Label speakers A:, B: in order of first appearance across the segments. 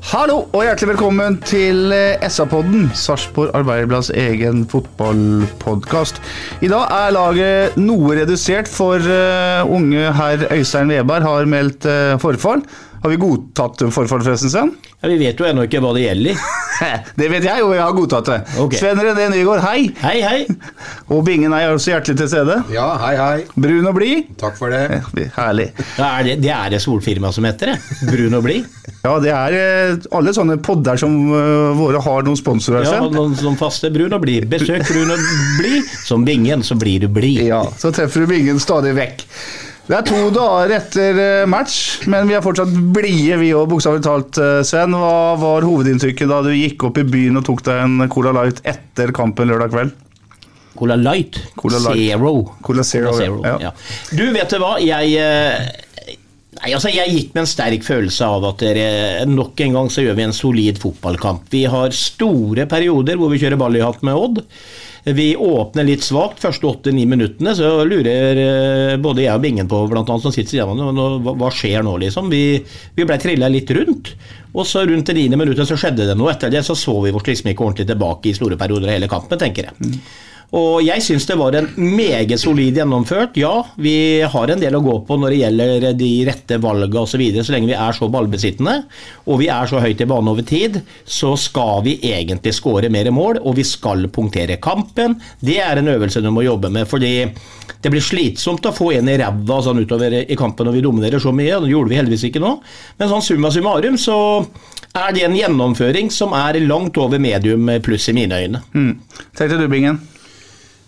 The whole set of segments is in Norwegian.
A: Hallo og hjertelig velkommen til eh, SA-podden, Sarpsborg Arbeiderblads egen fotballpodkast. I dag er laget noe redusert, for eh, unge herr Øystein Weberg har meldt eh, forfall. Har vi godtatt forfall, forresten, Sven?
B: Ja, vi vet jo ennå ikke hva det gjelder.
A: Det vet jeg, og jeg har godtatt det.
B: Okay.
A: Sven René Nygaard, hei!
B: Hei, hei.
A: Og Bingen er også hjertelig til stede.
C: Ja, hei, hei.
A: Brun og blid.
C: Takk for det.
A: Herlig.
B: Ja, er det, det er det solfirmaet som heter det. Brun og blid.
A: Ja, det er eh, alle sånne podder som eh, våre har noen sponsorer,
B: Ja, noen som faste brun og blid. Besøk brun og blid. Som Bingen, så blir du blid.
A: Ja, så treffer du Bingen stadig vekk. Det er to dager etter eh, match, men vi er fortsatt blide, vi òg, bokstavelig talt. eh, Sven, hva var hovedinntrykket da du gikk opp i byen og tok deg en Cola Light etter kampen lørdag kveld?
B: Cola Light.
A: Cola Light.
B: Zero.
A: Cola Zero, ja.
B: ja. Du, vet du hva? Jeg eh, Nei, altså Jeg gikk med en sterk følelse av at dere nok en gang så gjør vi en solid fotballkamp. Vi har store perioder hvor vi kjører ball i hatt med Odd. Vi åpner litt svakt første åtte-ni minuttene, så lurer eh, både jeg og Bingen på blant annet, som sitter siden hva, skjer nå, liksom. Vi, vi ble trilla litt rundt. Og så rundt det niende minuttet så skjedde det noe. Etter det så så vi oss liksom ikke ordentlig tilbake i store perioder av hele kampen, tenker jeg. Og jeg syns det var en meget solid gjennomført. Ja, vi har en del å gå på når det gjelder de rette valgene osv. Så, videre, så lenge vi er så ballbesittende og vi er så høyt i banen over tid, så skal vi egentlig skåre mer mål, og vi skal punktere kampen. Det er en øvelse du må jobbe med, fordi det blir slitsomt å få en i ræva sånn utover i kampen når vi dominerer så mye. Det gjorde vi heldigvis ikke nå. Men sånn summa summarum så er det en gjennomføring som er langt over medium pluss i mine øyne.
A: Mm. Tenkte du, Bingen?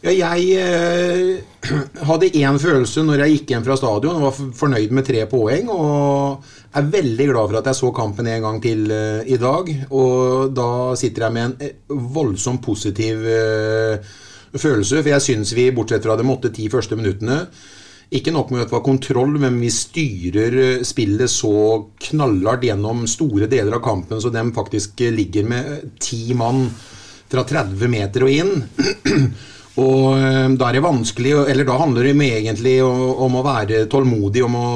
D: Ja, jeg eh, hadde én følelse når jeg gikk hjem fra stadion og var fornøyd med tre poeng. Og er veldig glad for at jeg så kampen en gang til eh, i dag. Og da sitter jeg med en eh, voldsomt positiv eh, følelse. For jeg syns vi, bortsett fra de åtte-ti første minuttene ikke nok med at det var kontroll, men vi styrer eh, spillet så knallhardt gjennom store deler av kampen så de faktisk eh, ligger med ti mann fra 30 meter og inn. Og eh, da er det vanskelig, eller da handler det egentlig om å være tålmodig, om å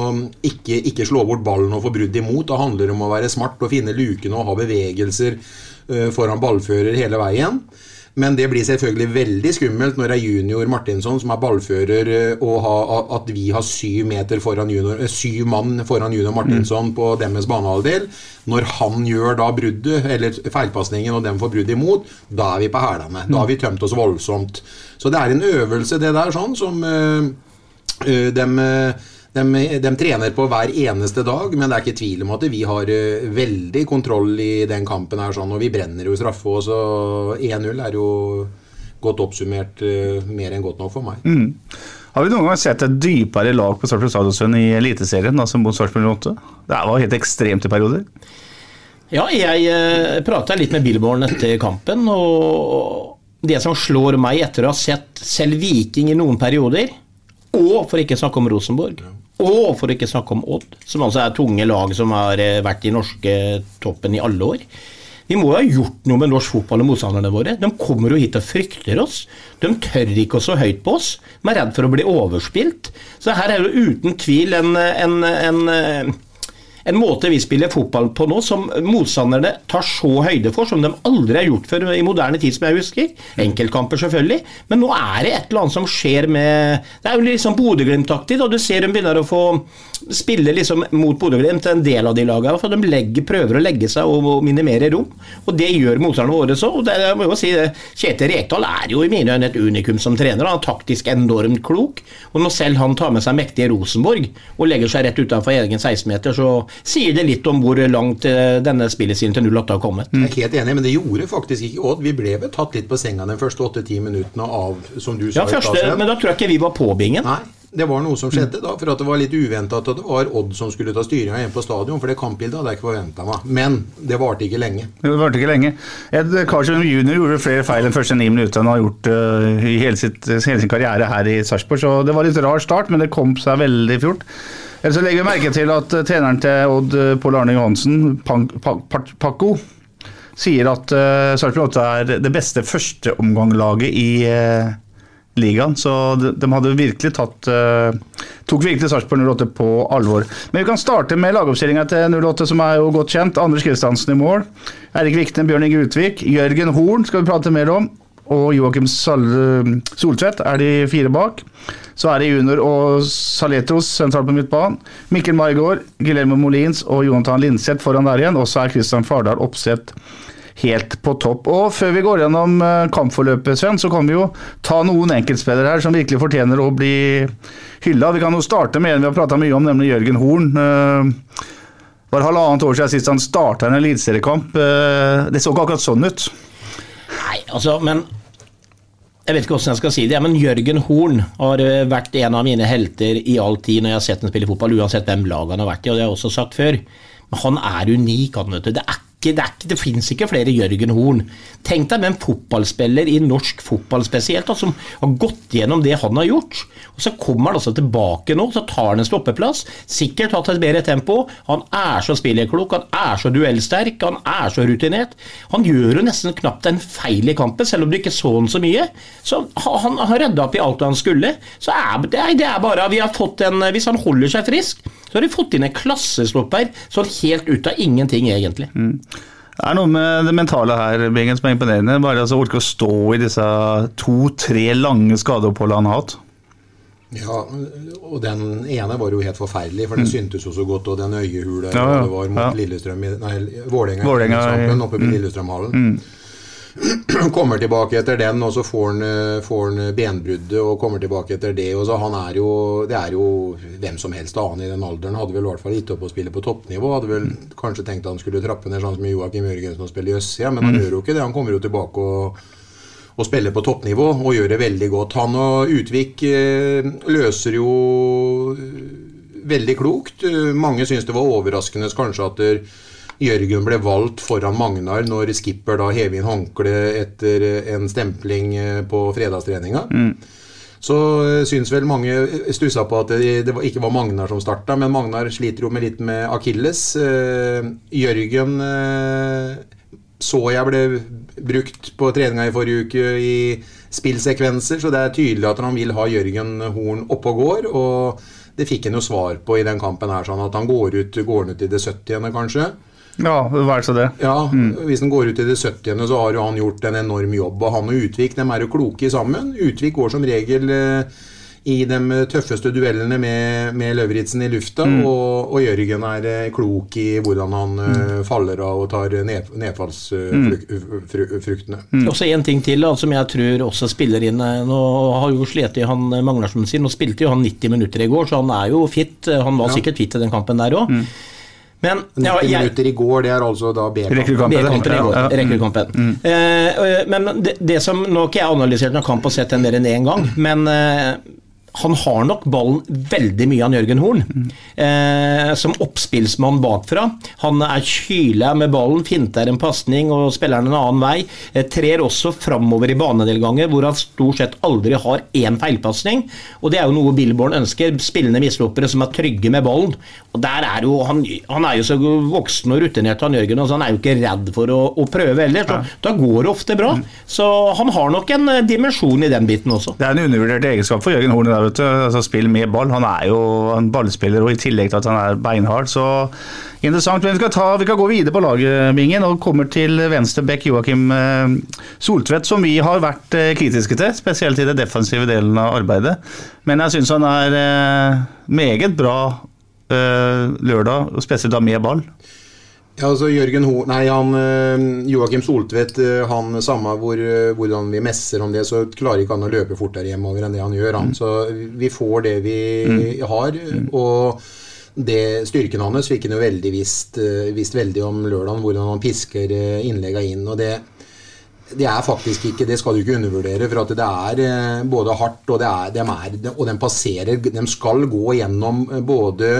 D: ikke, ikke slå bort ballen og få brudd imot. Da handler det om å være smart og finne lukene og ha bevegelser eh, foran ballfører hele veien. Men det blir selvfølgelig veldig skummelt når det er junior Martinsson som er ballfører, eh, og ha, at vi har syv, junior, eh, syv mann foran junior Martinsson på deres banehalvdel. Når han gjør da bruddet, eller feilpasningen, og dem får brudd imot, da er vi på hælene. Da har vi tømt oss voldsomt. Så det er en øvelse, det der, sånn, som øh, øh, dem, eh, dem, de, trener på hver eneste dag, men det er ikke tvil om at vi har eh, veldig kontroll i den kampen her, sånn, og vi brenner jo straffe, og så 1-0 er jo godt oppsummert eh, mer enn godt nok for meg.
A: Mm. Har vi noen gang sett et dypere lag på Sarpsborg Stadionsund i Eliteserien, altså mot Sarpsborg 8? Det var helt ekstremt i perioder.
B: Ja, jeg eh, prata litt med Billborn etter kampen, og det som slår meg etter å ha sett selv Viking i noen perioder, og for ikke å snakke om Rosenborg, og for ikke snakke om Odd, som altså er tunge lag som har eh, vært i norske toppen i alle år, Vi må jo ha gjort noe med norsk fotball og motstanderne våre. De kommer jo hit og frykter oss. De tør ikke å så høyt på oss. De er redd for å bli overspilt. Så her er det uten tvil en, en, en en måte vi spiller fotball på nå som motstanderne tar så høyde for, som de aldri har gjort før i moderne tid, som jeg husker. Enkeltkamper, selvfølgelig. Men nå er det et eller annet som skjer med Det er jo liksom Bodø-Glimt-aktig. Du ser de begynner å få spille liksom mot Bodø-Glimt, en del av de lagene. For de legger, prøver å legge seg og minimere rom. Og det gjør motstanderne våre så. Og det, jeg må jo si, det, Kjetil Rekdal er jo i mine øyne et unikum som trener. Han er taktisk enormt klok. Og når selv han tar med seg mektige Rosenborg og legger seg rett utenfor egen 16-meter, så sier det litt om hvor langt eh, denne spillestilen til 08 har kommet.
D: Jeg er helt enig, men det gjorde faktisk ikke Odd. Vi ble vel tatt litt på senga de første åtte-ti minuttene av, som du sa.
B: Ja, første, men da tror jeg ikke vi var på bingen.
D: Nei. Det var noe som skjedde da, for at det var litt uventa at det var Odd som skulle ta styringa hjemme på stadion. For det kampbildet hadde jeg ikke forventa meg. Men det varte ikke lenge.
A: Det varte ikke lenge. Ed Karlsson junior gjorde flere feil enn første ni minutter han har gjort uh, i hele, sitt, hele, sin karriere her i Sarpsborg, så det var litt rar start, men det kom seg veldig fort. Ellers så legger vi merke til at uh, treneren til Odd, uh, Pål Arne Johansen, Pakko, sier at uh, Sarpsborg 8 er det beste førsteomganglaget i uh, ligaen. Så de, de, hadde virkelig tatt uh, Tok virkelig Sarpsborg 08 på alvor. Men vi kan starte med lagoppstillinga til 08, som er jo godt kjent. Anders Kristiansen i mål. Erik Vikten, Bjørn Inge Utvik. Jørgen Horn skal vi prate mer om. Og Joakim Soltvedt er de fire bak. Så er det Junior og Saletros sentralt på midtbanen. Mikkel Maigård, Guillermo Molins og Jonathan Linseth foran der igjen. Og så er Kristian Fardal oppsett helt på topp. Og Før vi går gjennom kampforløpet, Sven, så kan vi jo ta noen enkeltspillere her som virkelig fortjener å bli hylla. Vi kan jo starte med en vi har prata mye om, nemlig Jørgen Horn. Det var halvannet år siden sist han starta en eliteseriekamp. Det så ikke akkurat sånn ut.
B: Nei, altså, men jeg vet ikke hvordan jeg skal si det, men Jørgen Horn har vært en av mine helter i all tid når jeg har sett ham spille fotball, uansett hvem lag han har vært i, og det har jeg også sagt før. Men han er unik, han, vet du. Det er ikke, det, ikke, det finnes ikke flere Jørgen Horn. Tenk deg med en fotballspiller i norsk fotball spesielt, som har gått gjennom det han har gjort. Og Så kommer han altså tilbake nå, så tar han en stoppeplass. Sikkert hatt et bedre tempo. Han er så spillerklok, han er så duellsterk, han er så rutinert. Han gjør jo nesten knapt en feil i kampen, selv om du ikke så han så mye. Så Han har redda opp i alt han skulle. Så er, det, er, bare vi har fått en, Hvis han holder seg frisk, så har de fått inn en klassestopper sånn helt ut av ingenting, egentlig.
A: Mm. Det er noe med det mentale her Bingen, som er imponerende. Bare altså orke å stå i disse to-tre lange skadeoppholdene han har hatt.
D: Ja, og den ene var jo helt forferdelig, for den mm. syntes jo så godt. Og den øyehula ja, ja, det var mot ja. Lillestrøm Nei, Vålerenga oppe på mm. Lillestrømhallen. Mm. kommer tilbake etter den, og så får han, eh, får han benbruddet og kommer tilbake etter det. og så han er jo, Det er jo hvem som helst annen i den alderen. Hadde vel i hvert fall gitt opp å spille på toppnivå. Hadde vel kanskje tenkt han skulle trappe ned sånn som Joakim Jørgensen og spille i Østsida, men han mm. gjør jo ikke det. Han kommer jo tilbake og, og spiller på toppnivå og gjør det veldig godt. Han og Utvik eh, løser jo veldig klokt. Mange syns det var overraskende kanskje at Jørgen ble valgt foran Magnar når skipper da hev inn håndkleet etter en stempling eh, på fredagstreninga. Mm. Så eh, syns vel mange stussa på at det, det ikke var Magnar som starta, men Magnar sliter jo med litt med akilles. Eh, Jørgen så jeg ble brukt på treninga i forrige uke i spillsekvenser, så det er tydelig at han vil ha Jørgen Horn oppe og går. og det fikk han jo svar på i den kampen her, sånn at han går ut, går ut i det 70. kanskje.
A: Ja, vær så det.
D: Ja, mm. Hvis han går ut i det 70., så har jo han gjort en enorm jobb. Og han og Utvik de er jo kloke sammen. Utvik går som regel eh, i de tøffeste duellene med, med Løvritsen i lufta, mm. og, og, Jørgen er eh, klok i hvordan han eh, mm. faller av og tar ned, nedfallsfruktene.
B: Mm. mm. Også en ting til da, som jeg tror også spiller inn. Nå har jo slitt han Magnarsson sin, og spilte jo han 90 minutter i går, så han er jo fit. Han var ja. sikkert fit i den kampen der òg.
D: Men, 90 ja, jeg, minutter i går, det er altså da
B: B-kampen. Mm. Uh, men det, det, som Nå har ikke jeg analysert noen kamp og sett den mer enn én gang, men uh, han har nok ballen veldig mye av Jørgen Horn. Eh, som oppspillsmann bakfra. Han er kyla med ballen, finter en pasning og spiller den en annen vei. Eh, trer også framover i banedelganger, hvor han stort sett aldri har én feilpasning. Og det er jo noe Billborn ønsker. Spillende misloppere som er trygge med ballen. Og der er jo, Han, han er jo så voksen og rutinert, han Jørgen, så han er jo ikke redd for å, å prøve heller. Så da går det ofte bra. Så han har nok en eh, dimensjon i den biten også.
A: Det er en undervurdert egenskap for Jørgen Horn. Der, vet du. Altså, spill med ball. Han er jo en ballspiller, og i tillegg til at han er beinhard, så interessant. Men vi skal, ta, vi kan gå videre på laget, og kommer til venstre back Joakim eh, Soltvedt, som vi har vært eh, kritiske til, spesielt i det defensive delen av arbeidet. Men jeg syns han er eh, meget bra lørdag, spesielt da med ball.
D: Ja, altså Jørgen Ho Nei, han øh, Joakim Soltvedt, øh, han samme hvor, øh, hvordan vi messer om det, så klarer ikke han å løpe fortere hjemover enn det han gjør. Han. Så vi får det vi har. Og det styrken hans fikk han jo veldig visst, visst veldig om lørdagen, hvordan han pisker innlegga inn. og det det er faktisk ikke, det skal du ikke undervurdere. For at det er eh, både hardt og det er, de er, og de passerer De skal gå gjennom eh, både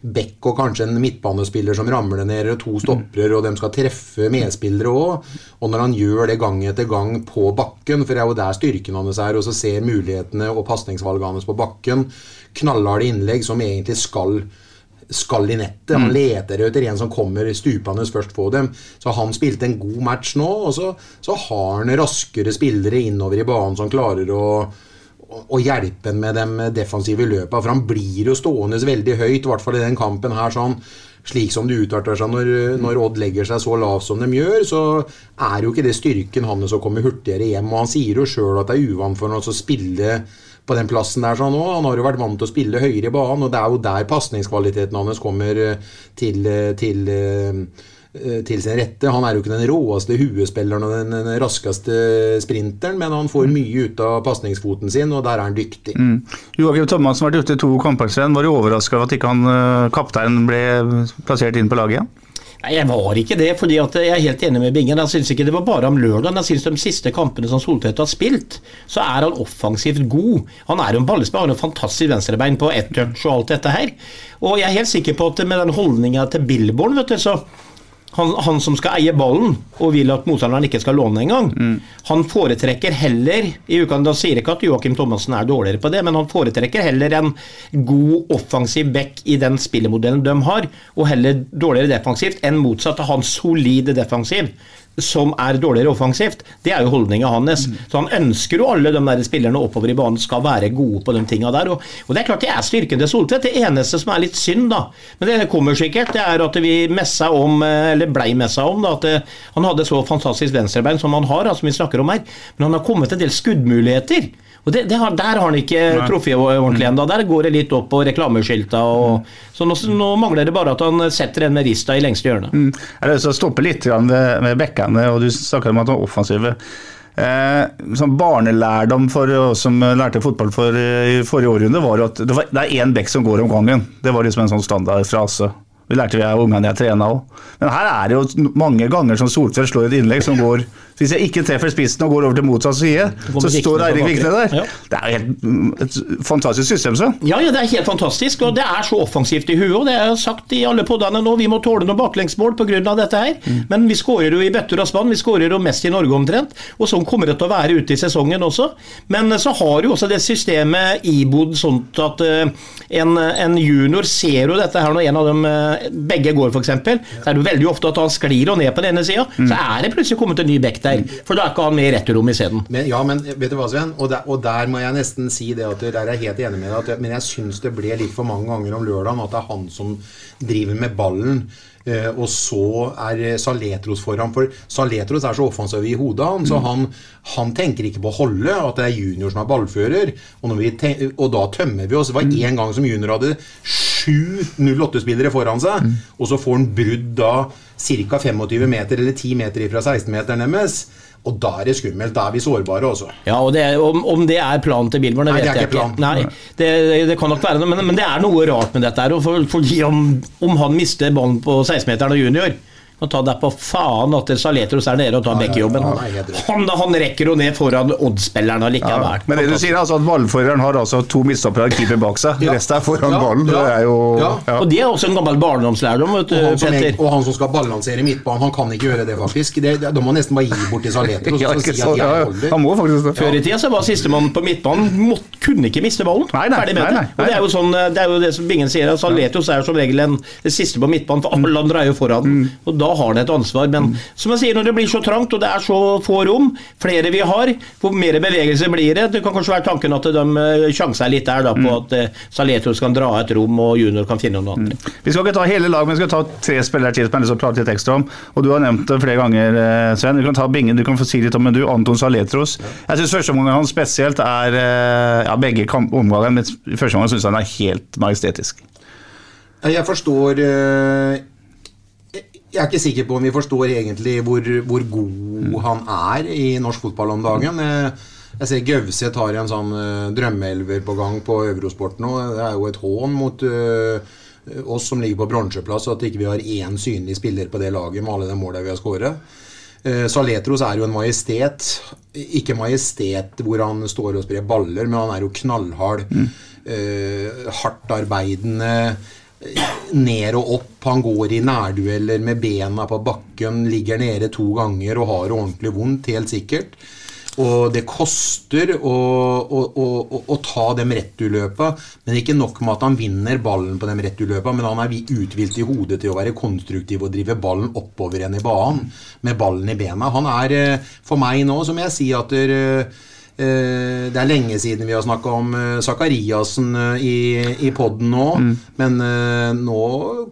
D: bekk og kanskje en midtbanespiller som ramler ned, og to stoppere, og de skal treffe medspillere òg. Og når han gjør det gang etter gang på bakken, for det er jo der styrken hans er, og så ser mulighetene og pasningsvalgene hans på bakken, knallharde innlegg som egentlig skal skal i nettet. Han leter etter en som kommer stupende først på dem. Så han spilte en god match nå, og så, så har han raskere spillere innover i banen som klarer å, å, å hjelpe ham med de defensive løpa. For han blir jo stående veldig høyt, i hvert fall i den kampen her. sånn slik som det utarter seg når, når Odd legger seg så lavt som de gjør, så er jo ikke det styrken hans å komme hurtigere hjem. Og han sier jo sjøl at det er uvant for ham å spille på den plassen der sånn også. Han har jo vært vant til å spille høyere i banen, og det er jo der pasningskvaliteten hans kommer eh, til, til, eh, til sin rette. Han er jo ikke den råeste huespilleren og den, raskeste sprinteren, men han får mye ut av pasningsfoten sin, og der er han dyktig.
A: Mm. Joakim Thomassen har vært ute i to kamper. Var du overraska over at ikke han eh, kapteinen ble plassert inn på laget igjen?
B: Nei, Jeg var ikke det, fordi at jeg er helt enig med Bingen. Jeg syns ikke det var bare om lørdagen. Jeg synes De siste kampene som Soltvedt har spilt, så er han offensivt god. Han er jo en ballespiller, har en fantastisk venstrebein på ett touch og alt dette her. Og jeg er helt sikker på at med den holdninga til Billborn, vet du, så han, han, som skal eie ballen og vil at motstanderen ikke skal låne engang, mm. han foretrekker heller i uka, Da sier jeg ikke at Joakim Thomassen er dårligere på det, men han foretrekker heller en god offensiv back i den spillemodellen de har, og heller dårligere defensivt enn motsatt av han solide defensiv som er dårligere offensivt. Det er jo holdninga hans. Mm. Så han ønsker jo alle de der spillerne oppover i banen skal være gode på de tinga der. Og, og, det er klart det er styrken til Soltvedt. Det eneste som er litt synd, da, men det kommer sikkert, det er at vi messa om, eller blei messa om, da, at det, han hadde så fantastisk venstrebein som han har, som vi snakker om her, men han har kommet en del skuddmuligheter. Og det, det har, Der har han ikke truffet ordentlig ennå. Der går det litt opp på reklameskilta. Og, så nå, nå, mangler det bare at han setter en med rista i lengste hjørne.
A: Mm. Jeg har lyst til å stoppe litt med, med bekkene, og du snakker om at han er offensive. Eh, sånn barnelærdom for oss som lærte fotball for, i forrige århundre, var at det, var, det er én bekk som går om gangen. Det var liksom en sånn standardfrase. Det lærte vi av ungene jeg trena òg. Men her er det jo mange ganger som Soltvedt slår et innlegg som går Hvis jeg ikke treffer spissen og går over til motsatt side, så står Eirik Vikne der. Ja. Det er jo helt, mm, et fantastisk system, så.
B: Ja, ja, det er helt fantastisk. Og det er så offensivt i huet. og Det er sagt i alle podene nå. Vi må tåle noen baklengsmål pga. dette her. Mm. Men vi skårer jo i bøtter og spann. Vi skårer jo mest i Norge omtrent. Og sånn kommer det til å være ute i sesongen også. Men så har jo også det systemet ibodd sånn at en, en, junior ser jo dette her når en av dem begge går, f.eks., så er det veldig ofte at han sklir og ned på den ene sida. Mm. Så er det plutselig kommet en ny bekk der. For da er ikke han med i returrommet isteden.
D: Ja, men vet du hva, Sven? Og der, og der, må jeg nesten si det at der er jeg helt enig med deg. Men jeg syns det ble litt for mange ganger om lørdagen at det er han som driver med ballen. Uh, og så er Saletros foran. For Saletros er så offensiv i hodet, han, så mm. han, han, tenker ikke på å holde, at det er junior som er ballfører. Og, og da tømmer vi oss. Det var én mm. gang som junior hadde sju 08-spillere foran seg, mm. og så får han brudd da ca. 25 meter eller 10 meter fra 16-meteren deres. Og da er det skummelt. Da er vi sårbare også.
B: Ja, og det, om, om, det er planen til Billborn, det vet jeg ikke. Nei, det, det, kan nok være men, men, det er noe rart med dette. her, for, fordi om, om han mister ballen på 16-meteren og junior Må ta deg på faen at Saletros er nede og tar bekkejobben.
D: ja, ja.
B: Han, han rekker jo ned foran Odd-spillerne likevel.
A: Ja, Men det du sier er altså at ballføreren har altså to midtstoppere og keeper bak seg.
D: Ja.
A: Resten er foran
D: Ja,
A: ballen. Det er jo
D: ja.
A: ja.
B: Og det er også en gammel barndomslærdom, vet du,
D: Og han, som,
B: Petter.
D: og han som skal balansere midtbanen, han kan ikke gjøre det, faktisk. Det, det, da må han nesten bare gi bort til Saletros
A: Ja,
D: si
A: så- ja. Han må faktisk det.
B: Før i tida så var sistemann på midtbanen måtte, kunne ikke miste ballen.
A: Nei, nei,
B: Ferdig med
A: nei,
B: det.
A: nei,
B: Og det er jo sånn, det er jo det som Bingen sier, at Saletros er som regel en, siste på midtbanen, for alle andre er jo foran den. Og da har han et ansvar. Men som jeg sier, når det blir så trangt, og det er så få rom, flere vi har, hvor mer bevegelse blir det. Det kan kanskje være tanken at de eh, sjanser litt der da, på at eh, Saletros kan dra et rom, og junior kan finne noen andre.
A: Vi skal ikke ta hele laget, men vi skal ta tre spillere til som jeg har lyst til å prate litt ekstra om. Og Du har nevnt det flere ganger, eh, Sven. Du kan ta Bingen, du kan få si litt om men du. Anton Saletros. Jeg syns første omgang hans spesielt er ja, begge omgangene, men første omgang syns jeg han er helt majestetisk.
D: Jeg forstår Jeg er ikke sikker på om vi forstår egentlig hvor, hvor god han er i norsk fotball om dagen. Eh, Jeg ser Gauseth har en sånn eh, drømmeelver på gang på Eurosport nå. Det er jo et hån mot uh, oss som ligger på bronseplass, at ikke vi har én synlig spiller på det laget med alle de målene vi har skåret. Uh, Saletros er jo en majestet. Ikke majestet hvor han står og sprer baller, men han er jo knallhard. Eh, hardt arbeidende. Ned og opp. Han går i nærdueller med bena på bakken. Ligger nede to ganger og har ordentlig vondt, helt sikkert. Og det koster å, å, å, å, ta dem returløpa. Men ikke nok med at han vinner ballen på dem returløpa, men han er vi- uthvilt i hodet til å være konstruktiv og drive ballen oppover igjen i banen med ballen i bena. Han er eh, for meg nå, som jeg sier, at det, eh, det er lenge siden vi har snakka om eh, Zakariassen eh, i, i poden nå, men eh, nå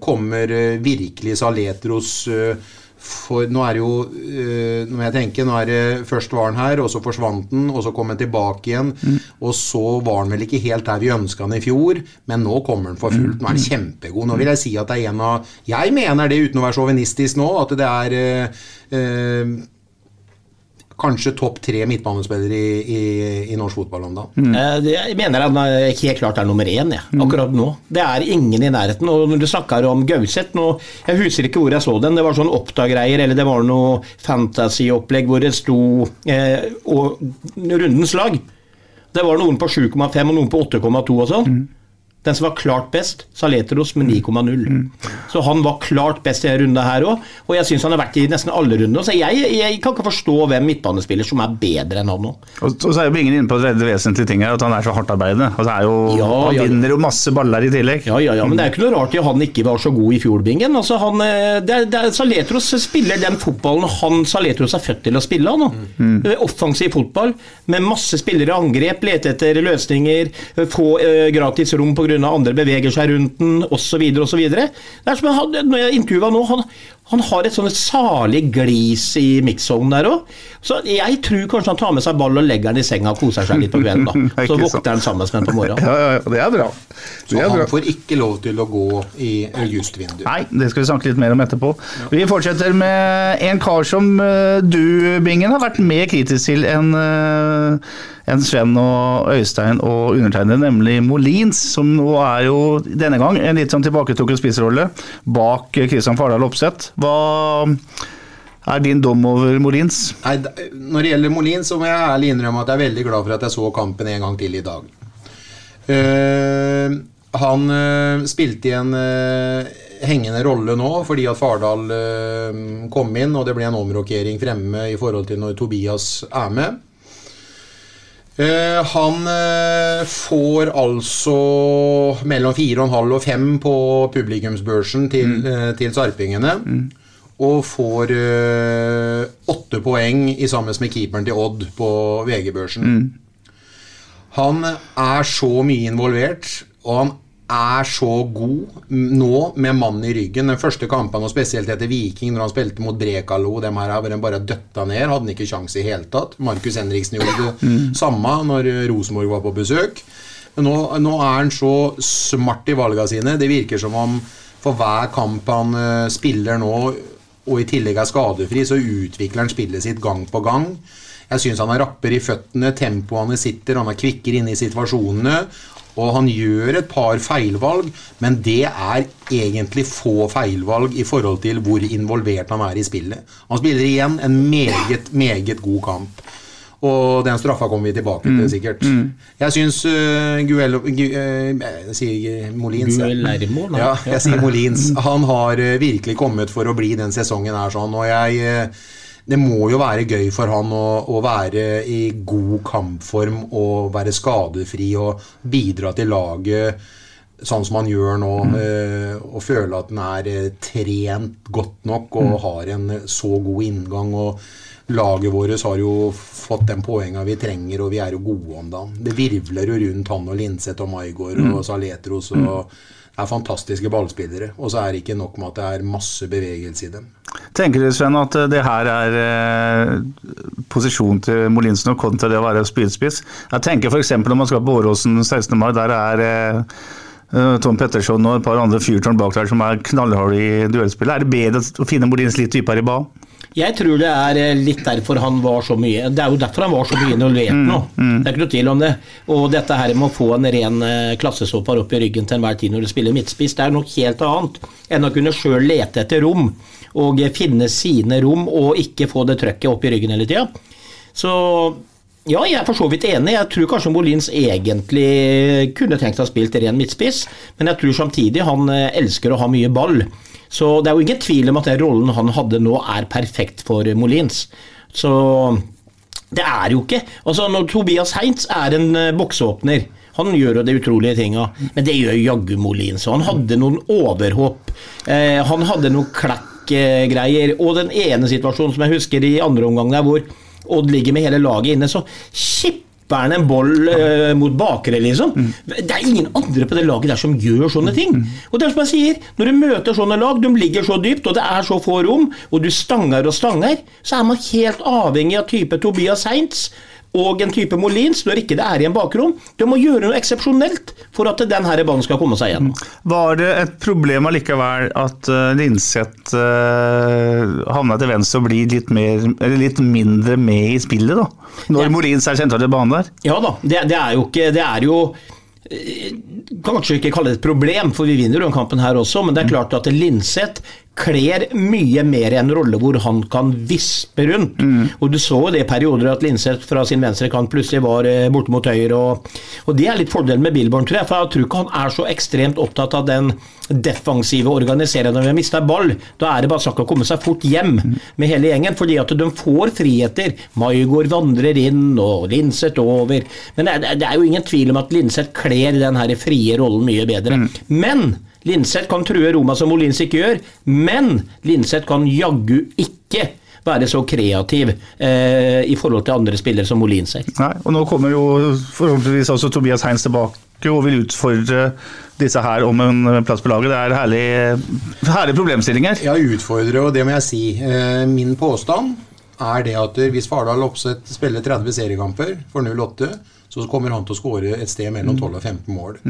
D: kommer eh, virkelig Saletros eh, for nå er det jo eh, må jeg tenke, nå er det Først var han her, og så forsvant han, og så kom han tilbake igjen. Og så var han vel ikke helt der vi ønska han i fjor, men nå kommer han for fullt. Nå er han kjempegod. Nå vil jeg si at det er en av Jeg mener det, uten å være sjåvinistisk nå, at det er eh, eh, Kanskje topp tre midtbanespillere i, i, i norsk fotball om dagen.
B: Mm. Jeg mener han er helt klart er nummer én jeg, akkurat nå. Det er ingen i nærheten. Og når du snakker om Gauseth nå Jeg husker ikke hvor jeg så den. Det var sånn Oppda-greier, eller det var noe fantasy-opplegg hvor det sto eh, og, rundens lag. Det var noen på 7,5 og noen på 8,2 og sånn. Den som var klart best, Saletros med 9,0. Så han var klart best i denne runden her òg, og jeg syns han har vært i nesten alle rundene. Så jeg, jeg kan ikke forstå hvem midtbanespiller som er bedre enn han nå.
A: Og og så er jo Bingen inne på det vesentlige ting her, at han er så hardtarbeidende. Altså, er jo,
B: Ja,
A: han
B: ja.
A: vinner jo masse baller i tillegg.
B: Ja, ja, ja, men det er jo ikke noe rart at han ikke var så god i fjordbingen, Altså, han, eh, det er, det er, Saletros spiller den fotballen han Saletros er født til å spille. Nå. Mm. Offensiv fotball med masse spillere i angrep, lete etter løsninger, eh, få eh, gratis rom pga. andre beveger seg rundt den, osv. osv. Det er som han, når jeg intervjua nå, han, han har et sånt salig glis i mix-zone der òg. Så jeg tror kanskje han tar med seg ball og legger den i senga og koser seg litt på kvelden. da. Så
A: vokter
B: våkner han sammen med den på morgenen.
A: Ja, ja, ja, det er bra.
D: Så
A: er
D: han
A: bra.
D: får ikke lov til å gå i augustvinduet.
A: Nei, det skal vi snakke litt mer om etterpå. Vi fortsetter med en kar som eh, du, Bingen, har vært mer kritisk til enn eh, enn Sven og Øystein og undertegnede, nemlig Molins, som nå er jo denne gang en litt sånn tilbaketrukket spissrolle bak Kristian Fardal Opseth. Hva er din dom over Molins?
D: Nei, når det gjelder Molins, så må jeg ærlig innrømme at jeg er veldig glad for at jeg så kampen en gang til i dag. Uh, han uh, spilte i en uh, hengende rolle nå fordi at Fardal kom inn, og det ble en omrokering fremme i forhold til når Tobias er med. Eh, han uh, får altså mellom 4,5 og 5 på publikumsbørsen til, eh, til sarpingene. Og får åtte poeng i sammen med keeperen til Odd på VG-børsen. Han er så mye involvert, og han er så god nå med mannen i ryggen. Den første kampen, og spesielt etter Viking, når han spilte mot Brekalo, dem her har bare døtta ned. Hadde han ikke sjanse i hele tatt. Markus Henriksen gjorde det samme når Rosenborg var på besøk. Men nå, nå er han så smart i valgene sine. Det virker som om for hver kamp han eh, spiller nå, og i tillegg er skadefri, så utvikler han spillet sitt gang på gang. Jeg syns han er rapper i føttene, tempoet han sitter, han er kvikkere inne i situasjonene. Og han gjør et par feilvalg, men det er egentlig få feilvalg i forhold til hvor involvert han er i spillet. Han spiller igjen en meget, meget god kamp. Og den straffa kommer vi tilbake til, sikkert. Jeg syns uh, Guel... Gu, uh, jeg sier Molins. jeg.
B: Guillermo.
D: Ja, jeg sier Molins. Han har uh, virkelig kommet for å bli den sesongen her sånn, og jeg eh, det må jo være gøy for han å, å være i god kampform og være skadefri og bidra til laget sånn som han gjør nå. eh, og føle at han er eh, trent godt nok og har en så god inngang. og Laget vårt har jo fått den poenga vi trenger, og vi er jo gode om dagen. Det virvler jo rundt han og Linseth og Maigård og Saletros. og det er fantastiske ballspillere. Og så er det ikke nok med at det er masse bevegelse i dem.
A: Tenker du Sven, at det her er eh, posisjonen til Molinsen og kontra det å være spydspiss? Jeg tenker f.eks. når man skal på Åråsen 16. mai, der er eh, eh, Tom Petterson og et par andre fyrtårn bak der som er knallharde i duellspillet. Er det bedre å finne Molins litt dypere i banen?
B: Jeg tror det er eh, litt derfor han var så mye Det er jo derfor han var så mye involvert nå. Det er ikke noe tvil om det. Og dette her med å få en ren klassesåpar opp i ryggen til enhver tid når du spiller midtspiss, det er noe helt annet enn å kunne sjøl lete etter rom og eh, finne sine rom og ikke få det trøkket opp i ryggen hele tida. Så ja, jeg er for så vidt enig. Jeg tror kanskje Molins egentlig kunne tenkt seg å spilt ren midtspiss, men jeg tror samtidig han eh, elsker å ha mye ball. Så det er jo ingen tvil om at den rollen han hadde nå, er perfekt for Molins. Så det er jo ikke Altså, når Tobias Heinz er en eh, boksåpner han gjør jo de utrolige tinga, men det gjør jaggu Molins. Han hadde noen overhopp. Eh, han hadde noen klekkgreier. og den ene situasjonen som jeg husker i andre omgang der hvor Odd ligger med hele laget inne, så chipper han en boll eh, mot bakre, liksom. Det er ingen andre på det laget der som gjør sånne ting. Og det er som jeg sier, når du møter sånne lag, de ligger så dypt, og det er så få rom, og du stanger og stanger, så er man helt avhengig av type Tobias Heinz og en type Molins når ikke det er i en bakrom. Du må gjøre noe eksepsjonelt for at den her ballen skal komme seg igjennom.
A: Var det et problem allikevel at uh, Linseth uh, havna til venstre og blir litt, mer, eller litt mindre med i spillet, da? Når
B: Ja.
A: Molins er sentralt i banen der?
B: Ja da, det, det er jo ikke Det er jo eh, Kanskje ikke kalle det et problem, for vi vinner jo den kampen her også, men det er klart at Linseth kler mye mer en rolle hvor han kan vispe rundt. Og du så jo det i perioder at Linseth fra sin venstre kant plutselig var eh, borte mot høyre. Og, og det er litt fordelen med Billborn, tror jeg, for jeg tror ikke han er så ekstremt opptatt av den defensive organiseringen når vi mista ball. Da er det bare om å komme seg fort hjem med hele gjengen, fordi at de får friheter. Maigård vandrer inn, og Linseth over. Men det er, det er jo ingen tvil om at Linseth kler den her frie rollen mye bedre. Men Linseth kan true Roma som Molins ikke gjør, men Linseth kan jaggu ikke være så kreativ eh, i forhold til andre spillere som Molins er.
A: Nei, og nå kommer jo forhåpentligvis også Tobias Heins tilbake og vil utfordre disse her om en plass på laget. Det er herlige, herlige problemstillinger.
D: Ja, utfordre, og det må jeg si. Eh, Min påstand er det at hvis Fardal Opseth spiller 30 seriekamper for 0-8, så kommer han til å skåre et sted mellom 12 og 15 mål.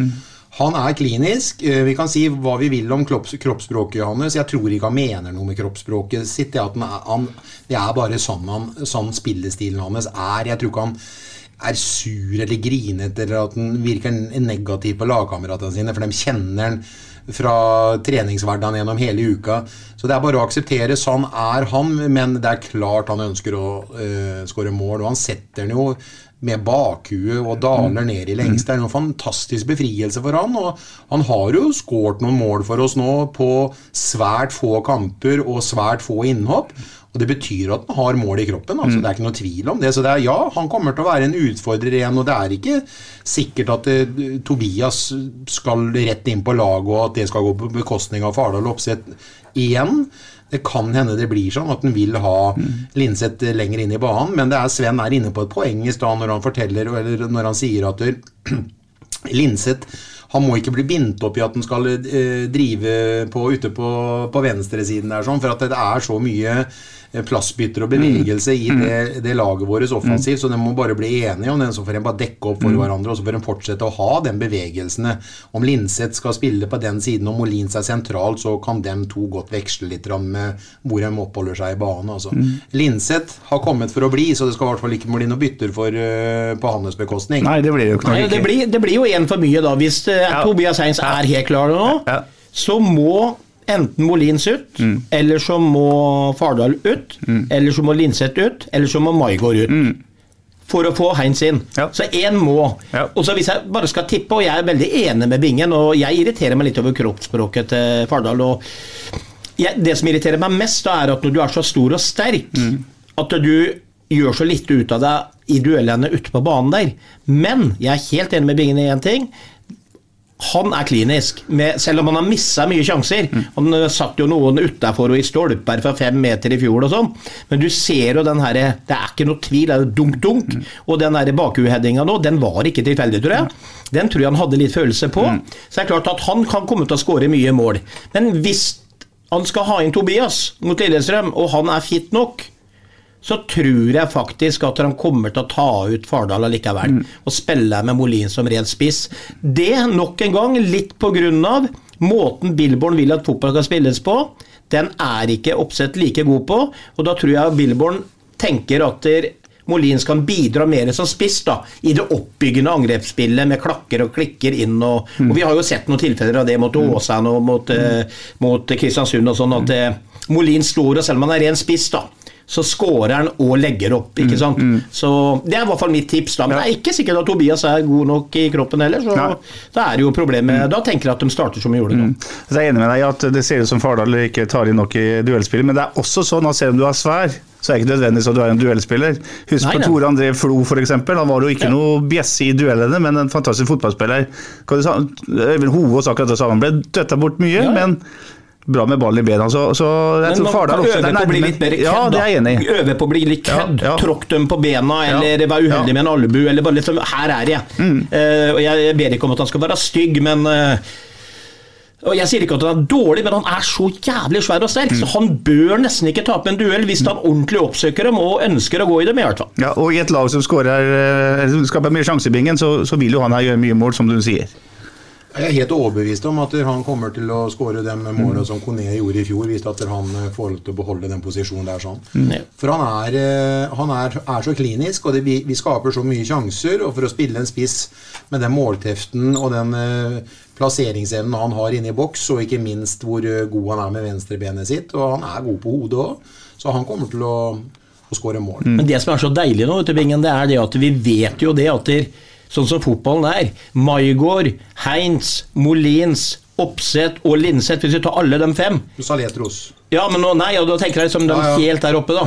D: Han er klinisk. Eh, Vi kan si hva vi vil om kropps, kroppsspråket hans. Jeg tror ikke han mener noe med kroppsspråket sitt. Det, er, han, det er bare sånn, han, sånn spillestilen hans er. Jeg tror ikke han er sur eller grinete eller at han virker negativ på lagkameratene sine, for de kjenner han fra treningshverdagen gjennom hele uka. Så det er bare å akseptere. Sånn er han, men det er klart han ønsker å uh, skåre mål. Og han setter den jo med bakhue og daler ned i lengst. Det er en fantastisk befrielse for han. Og han har jo skåret noen mål for oss nå på svært få kamper og svært få innhopp. Og Det betyr at han har mål i kroppen. altså Det er ikke noe tvil om det. Så det er, ja, han kommer til å være en utfordrer igjen. Og det er ikke sikkert at det, Tobias skal rett inn på laget, og at det skal gå på bekostning av Fardal Opseth igjen. Det kan hende det blir sånn at han vil ha Linseth lenger inn i banen, men det er Sven er inne på et poeng i stad når han forteller, eller når han sier at Linseth han må ikke bli bindt opp i at han skal eh, drive på, ute på, på venstresiden der, sånn, for at det er så mye plassbytter og bevegelse i
A: Mm.
D: det, det laget vårt offensivt, så de må bare bli enige om den, så får de bare dekke opp for
A: Mm.
D: hverandre, og så får de fortsette å ha den bevegelsene. Om Linseth skal spille på den siden, og Molins er sentralt, så kan de to godt veksle litt med hvor de oppholder seg i banen. Altså.
A: Mm.
D: Linseth har kommet for å bli, så det skal i hvert fall ikke bli noe bytter for, uh, på hans bekostning.
A: Nei, det blir jo ikke
B: Nei, det, blir, det blir jo én for mye, da. Hvis eh, Tobias Heins er helt klar nå,
A: Ja.
B: så må enten Molins ut,
A: Mm.
B: eller så må Fardal ut, eller så må Linseth ut, eller så må Maigård ut. For å få Heinz inn.
A: Ja.
B: Så én må.
A: Ja.
B: Og så Hvis jeg bare skal tippe, og jeg er veldig enig med Bingen, og jeg irriterer meg litt over kroppsspråket til Fardal. og jeg, Det som irriterer meg mest, da er at når du er så stor og sterk, at du gjør så lite ut av deg i duellene ute på banen der. Men jeg er helt enig med Bingen i én ting. Han er klinisk, med, selv om han har missa mye sjanser. Han eh, satt jo noen utafor og i stolper fra fem meter i fjor og sånn. Men du ser jo den herre Det er ikke noe tvil, det er dunk-dunk. Og den derre bakhuheadinga nå, den var ikke tilfeldig, tror jeg. Den tror jeg han hadde litt følelse på. Så det er klart at han kan komme til å skåre mye mål. Men hvis han skal ha inn Tobias mot Lillestrøm, og han er fit nok, så tror jeg faktisk at han kommer til å ta ut Fardal allikevel. Og spille med Molin som ren spiss. Det, nok en gang, litt på grunn av måten Billborn vil at fotball skal spilles på. Den er ikke Oppsett like god på, og da tror jeg Billborn tenker at der Molins kan bidra mer som spiss da, i det oppbyggende angrepsspillet med klakker og klikker inn. Og, og Vi har jo sett noen tilfeller av det mot Åsane og mot, eh, mot Kristiansund. og sånn at eh, Molin står, og selv om han er ren spiss, da, så scorer han og legger opp. ikke sant? Så Det er i hvert fall mitt tips. da, Men det er ikke sikkert at Tobias er god nok i kroppen heller. så
A: ja.
B: Da er det jo problemet. Da tenker jeg at de starter som de gjorde nå.
A: Så jeg er enig med deg i at det ser ut som Fardal ikke tar inn nok i duellspillet, men det er også sånn at selv om du er svær, så er det ikke nødvendigvis at du er en duellspiller. Husk
B: Nei,
A: på. Tore André Flo, f.eks. Han var jo ikke noe bjesse i duellene, men en fantastisk fotballspiller. Øyvind Hovås akkurat det samme. Han ble døtta bort mye,
B: Ja.
A: men bra med ballen i bena. Så, så jeg
B: Men
A: tror Fardal også
B: øve på å bli litt mer kødd.
A: Ja, det er jeg enig i.
B: Øve på å bli litt kødd.
A: Ja, ja.
B: Tråkk dem på bena,
A: Ja.
B: eller uheldig
A: Ja. Mm.
B: med en albu. Eller bare liksom Her er jeg. Eh, og jeg ber ikke om at han skal være stygg, men uh, og Jeg sier ikke at han er dårlig, men han er så jævlig svær og
A: Mm.
B: sterk, så han bør nesten ikke tape en duell hvis han ordentlig oppsøker dem og ønsker å gå i dem. i hvert fall.
A: Ja, og i et lag som skårer, eh, skaper mye sjanse i bingen, så, så vil jo han her gjøre mye mål, som du sier.
D: Jeg er helt overbevist om at han kommer til å skåre de målene som Kone gjorde i fjor, hvis at han får lov til å beholde den posisjonen der. sånn.
B: Mm.
D: For han, er, eh, han er, er så klinisk, og det, vi, vi skaper så mye sjanser. Og for å spille en spiss med den målteften og den eh, plasseringsevnen han har inne i boks, og ikke minst hvor eh, god han er med venstrebenet sitt, og han er god på hodet òg, så han kommer til å, å skåre mål.
B: Men det som er så deilig nå, vet du, Bingen, det er det at vi vet jo det at der, sånn som fotballen er Maigård, Heinz, Molins, Oppsett og Linseth, hvis vi tar alle de fem. Ja, men nå, nei, og da tenker jeg liksom de
D: Ja, ja.
B: helt der oppe, da.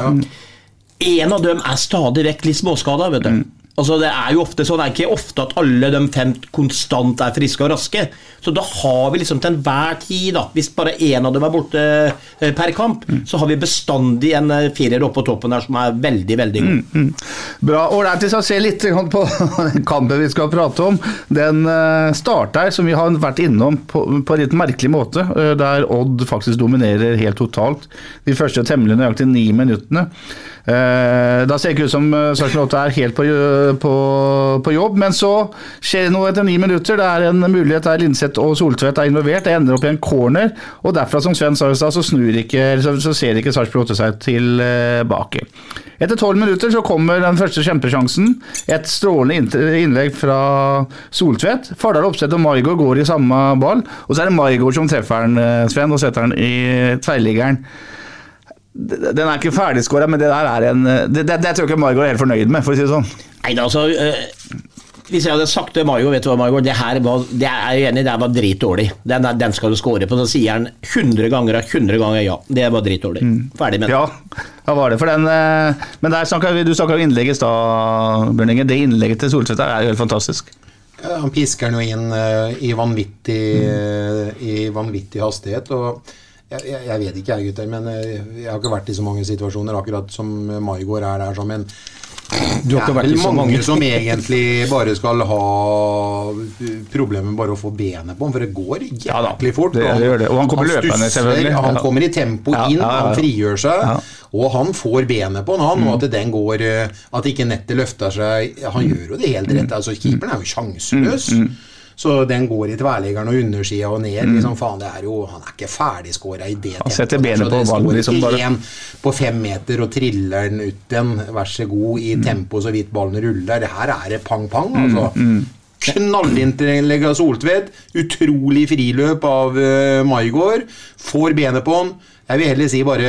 B: En av dem er stadig vekk litt småskada, vet du. Altså, det er jo ofte sånn, det er ikke ofte at alle de fem konstant er friske og raske. Så da har vi liksom til enhver tid, da, hvis bare én av dem er borte eh, per kamp, så har vi bestandig en eh, firer oppå på toppen der som er veldig, veldig god.
A: Bra. Ålreit, hvis skal ser litt på kampen vi skal prate om. Den eh, starter, som vi har vært innom, på, på en litt merkelig måte. Der Odd faktisk dominerer helt totalt de første temmelig nøyaktig ni minuttene. Eh, Da ser det ikke ut som eh, Sarpsborg 8 er helt på, på, på jobb, men så skjer det noe etter ni minutter. Det er en mulighet der Linseth og Soltvedt er involvert. Det ender opp i en corner, og derfra, som Sven sa i stad, så, så, så ser ikke Sarpsborg 8 seg tilbake. Etter tolv minutter så kommer den første kjempesjansen. Et strålende innlegg fra Soltvedt. Fardal Opseth og Maigård går i samme ball, og så er det Maigård som treffer den, eh, Sven, og setter den i tverrliggeren. Den er ikke ferdigskåra, men det der er en Det, det, det tror jeg ikke Margot er helt fornøyd med, for å si det sånn.
B: Nei, altså eh, Hvis jeg hadde sagt til Margot vet du hva, Margot, det her var, det er jeg enig i, det her var dritdårlig. Den, den skal du score på. Så sier han 100 ganger av 100 ganger ja. Det var dritdårlig. Ferdig med det.
A: Ja, da var det. For den, eh, men der snakket vi, du snakka om innlegget i stad, Bjørn Inge. Det innlegget til Soltvedt er jo helt fantastisk.
D: Ja, han pisker den jo inn eh, i, vanvittig, eh, i vanvittig hastighet. og jeg, jeg, jeg vet ikke jeg, gutter, men eh, jeg har ikke vært i så mange situasjoner akkurat som Maigård er der. sånn, Men
B: Du har ikke
D: Det
B: vært i så
D: mange som egentlig bare skal ha problemer med bare å få benet på ham, for det går
A: Ja
D: jæklig fort.
A: det- det gjør det. Og han kommer løpende,
D: stusser,
A: selvfølgelig.
D: Han kommer i tempo
A: Ja,
D: inn,
A: ja, ja, ja.
D: han frigjør seg,
A: Ja.
D: og han får benet på han, og at den går eh, At ikke nettet løfter seg Han gjør jo det helt rett. altså Keeperen er jo sjanseløs. Så den går i tverrliggeren og undersida og ned. liksom faen, det er jo, Han er ikke ferdigskåra i det
A: Han setter
D: tempoet,
A: benet på ballen, liksom, bare.
D: på fem meter og triller den ut igjen, vær så god, i tempo så vidt ballen ruller. Det her er det pang-pang, altså. Knallinnlegg av Soltvedt. Utrolig friløp av uh, Maigård. Får benet på han. Jeg vil heller si bare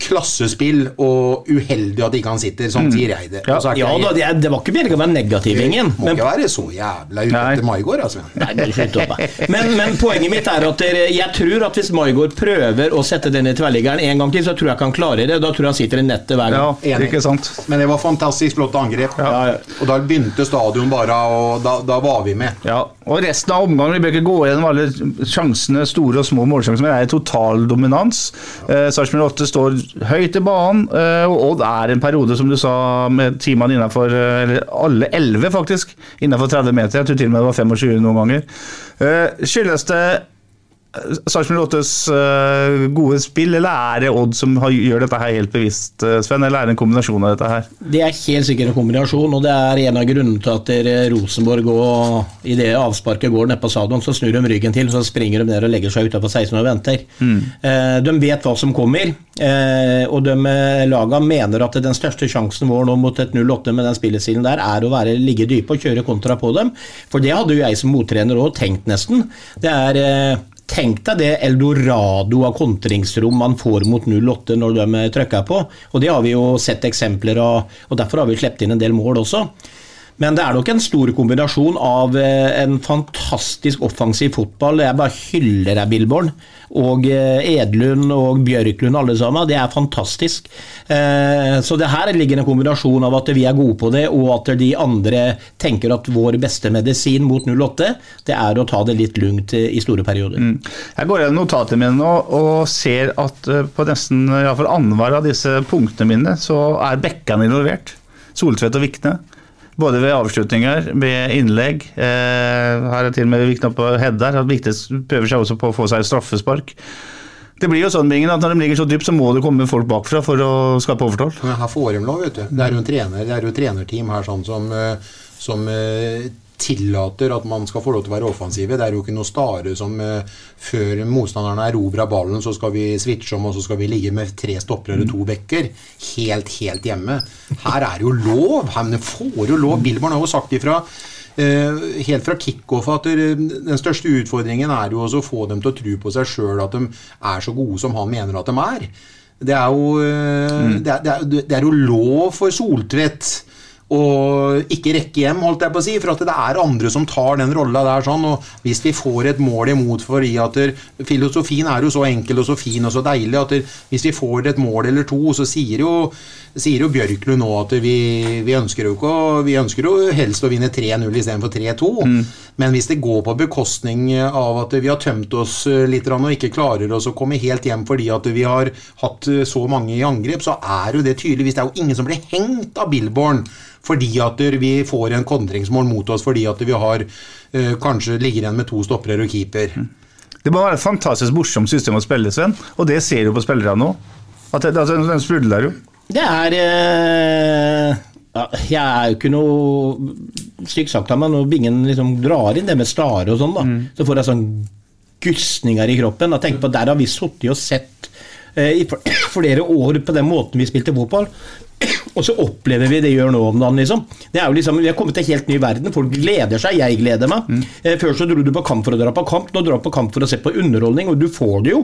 D: klassespill og uheldig at ikke han sitter. Sånn sier jeg det.
A: Ja.
D: Ikke
B: Ja da, det, det var ikke meningen å være negativ, ingen.
D: må
B: Men
D: ikke være så jævla ute etter Maigård, altså.
B: Nei, opp, men, men poenget mitt er at dere, jeg tror at hvis Maigård prøver å sette denne tverrliggeren en gang til, så tror jeg ikke han klarer det. Da tror jeg han sitter i nettet hver
A: Ja,
B: gang.
D: Enig.
A: ikke sant.
D: Men det var fantastisk flott angrep.
B: Ja.
D: Og da begynte stadion bare, og da, da var vi med.
A: Ja, og resten av omgangen, vi bør ikke gå gjennom alle sjansene, store og små målsjanser, men det er total dominans. Eh, Sarpsborg 8 står høyt i banen, eh, og Odd er en periode, som du sa, med timene innenfor, eh, eller alle 11 faktisk, innenfor 30 meter. Jeg tror til og med det var 25 noen ganger. Eh, skyldes det Sarpsborg 8s eh, gode spill, eller er det Odd som gjør dette her helt bevisst, eh, Sven, eller er det en kombinasjon av dette her?
B: Det er helt sikkert en kombinasjon, og det er en av grunnene til at Rosenborg og i det avsparket går ned på stadion, så snur de ryggen til, så springer de ned og legger seg utenfor 16 og venter. Mm. de vet hva som kommer, eh, og de eh, laga mener at den største sjansen vår nå mot et 0-8 med den spillestilen der, er å være, ligge dype og kjøre kontra på dem. For det hadde jo jeg som mottrener òg tenkt, nesten. Det er eh, Tenk deg det eldorado av kontringsrom man får mot 08 når de trykker på. Og det har vi jo sett eksempler av, og derfor har vi sluppet inn en del mål også. Men det er nok en stor kombinasjon av eh, en fantastisk offensiv fotball. Jeg bare hyller deg, Billborn. Og eh, Edlund og Bjørklund, alle sammen. Det er fantastisk. Eh, Så det her ligger en kombinasjon av at vi er gode på det, og at de andre tenker at vår beste medisin mot 08, det er å ta det litt lugnt i store perioder.
A: Jeg går gjennom notatene mine nå og ser at på nesten i annenhver av disse punktene mine, så er bekkene involvert. Soltvedt og Vikne. Både ved avslutninger, ved innlegg. Eh, her er til og med Vikne på at Vikne prøver seg også på å få seg straffespark. Det blir jo sånn Bingen, at når de ligger så dypt, så må det komme folk bakfra for å skape overtall.
D: Men her får de lov, vet du. Det er jo en trener, det er jo trenerteam her sånn som, eh, som eh, tillater at man skal få lov til å være offensive. Det er jo ikke noe stare som uh, før motstanderne erobrer ballen, så skal vi switche om, og så skal vi ligge med tre stoppere eller to bekker. Helt, helt hjemme. Her er det jo lov! Her får jo lov. Billborn har jo sagt ifra. Uh, helt fra kickoff at eh, den største utfordringen er jo også å få dem til å tro på seg sjøl at de er så gode som han mener at de er. Det er jo, eh, det er, det er, det er jo lov for Soltvedt og ikke rekke hjem, holdt jeg på å si, for at det er andre som tar den rolla der. sånn, og Hvis vi får et mål imot fordi at Filosofien er jo så enkel og så fin og så deilig at hvis vi får et mål eller to, så sier jo, sier jo Bjørklund nå at vi, vi ønsker jo ikke vi ønsker jo helst å vinne 3-0 istedenfor 3-2. Men hvis det går på bekostning av at vi har tømt oss litt og ikke klarer oss å komme helt hjem fordi at vi har hatt så mange i angrep, så er jo det tydeligvis Det er jo ingen som blir hengt av Billborn fordi at vi får en kontringsmål mot oss fordi at vi har eh, kanskje ligger igjen med to stoppere og keeper.
A: Det må være et fantastisk morsomt system å spille, Sven, og det ser du på spillerne nå. At det, altså, den sprudler jo.
B: Det er eh, ja, Jeg er jo ikke noe stygt sagt av meg når Bingen liksom drar inn det med stare og sånn, da. Så får jeg sånn gusninger i kroppen. Og tenk på, Der har vi sittet og sett eh, i flere år på den måten vi spilte fotball. Og så opplever vi det gjør nå om dagen, liksom. Det er jo liksom. Vi har kommet til en helt ny verden. Folk gleder seg, jeg gleder meg. Eh, Før så dro du på kamp for å dra på kamp, nå drar du på kamp for å se på underholdning, og du får det jo.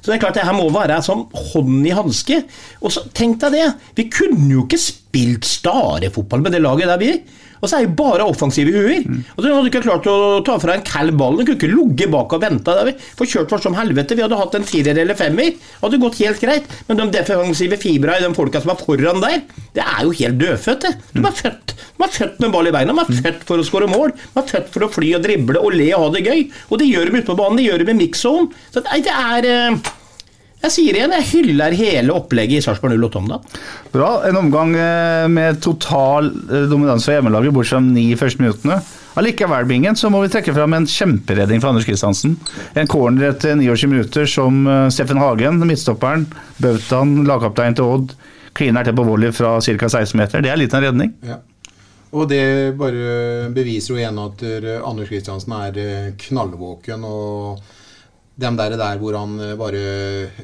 B: Så det er klart det her må være som hånd i hanske. Og så tenk deg det, vi kunne jo ikke spilt starefotball med det laget der vi Og så er jo bare offensive huer. Og så hadde vi ikke klart å ta fra en kald ball. Den kunne ikke ligget bak og venta. Vi får kjørt oss som helvete. Vi hadde hatt en firer eller femmer. Hadde gått helt greit. Men de defensive fibra i de folka som er foran der, det er jo helt dødfødte. De er født de er født med ball i beina. De er født for å skåre mål. De er født for å fly og drible og le og ha det gøy. Og det gjør de ute på banen. Det gjør de med mix-zone. Så det er eh, Jeg sier igjen, jeg hyller hele opplegget i Sarpsborg 08 om dagen.
A: Bra. En omgang eh, med total eh, dominans for hjemmelaget, bortsett fra de ni første minuttene. Allikevel, Bingen, så må vi trekke fram en kjemperedning fra Anders Kristiansen. En corner etter 29 minutter som eh, Steffen Hagen, midtstopperen, Bautaen, lagkaptein til Odd, kliner til på volley fra ca. 16 meter. Det er litt av en redning.
D: Ja. Og det bare beviser jo igjen at Anders Kristiansen er knallvåken. og dem der, der hvor han eh, bare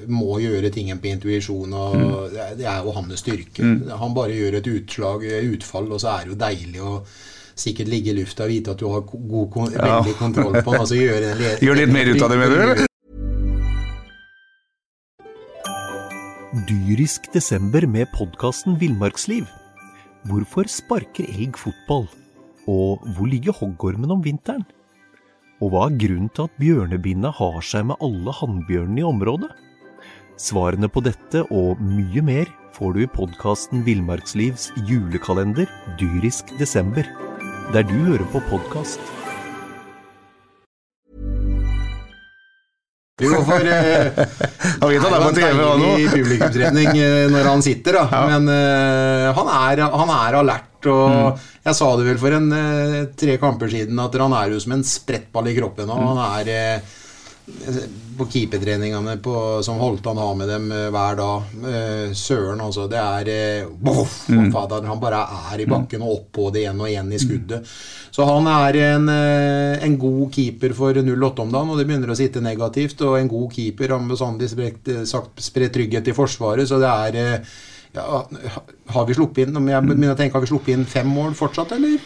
D: må gjøre tingen på intuisjon. og det er- Det er jo hans styrke.
A: Mm.
D: Han bare gjør et utslag, utfall, og så er det jo deilig å sikkert ligge i lufta og vite at du har god, kon-
A: Ja.
D: veldig kontroll på han. Altså gjøre en le-
A: Gjør litt mer ut av det, mener du.
E: Dyrisk desember med podkasten Villmarksliv. Hvorfor sparker elg fotball? Og hvor ligger hoggormen om vinteren? Og hva er grunnen til at bjørnebinna har seg med alle hannbjørnene i området? Svarene på dette og mye mer får du i podkasten Villmarkslivs julekalender Dyrisk desember, der du hører på podkast.
D: Jo, for eh,
A: Han vet at det er på
D: en
A: TV nå.
D: deilig eh, når han sitter, da. Men eh, han, er, han er alert. Og
A: Mm.
D: jeg sa det vel for en eh, tre kamper siden at han er jo som en sprettball i kroppen. Og
A: Mm.
D: han er eh, på keepertreningene som Holtan har med dem eh, hver dag. Søren, altså. Det er boff,
A: Mm.
D: fader, Han bare er i bakken og oppå det igjen og igjen i skuddet. Så han er en, en god keeper for 08 om dagen, og det begynner å sitte negativt. Og en god keeper har bestandig spredt, sagt- spredt trygghet i Forsvaret, så det er ja, Har vi sluppet inn om jeg begynner å tenke, har vi sluppet inn fem mål fortsatt, eller?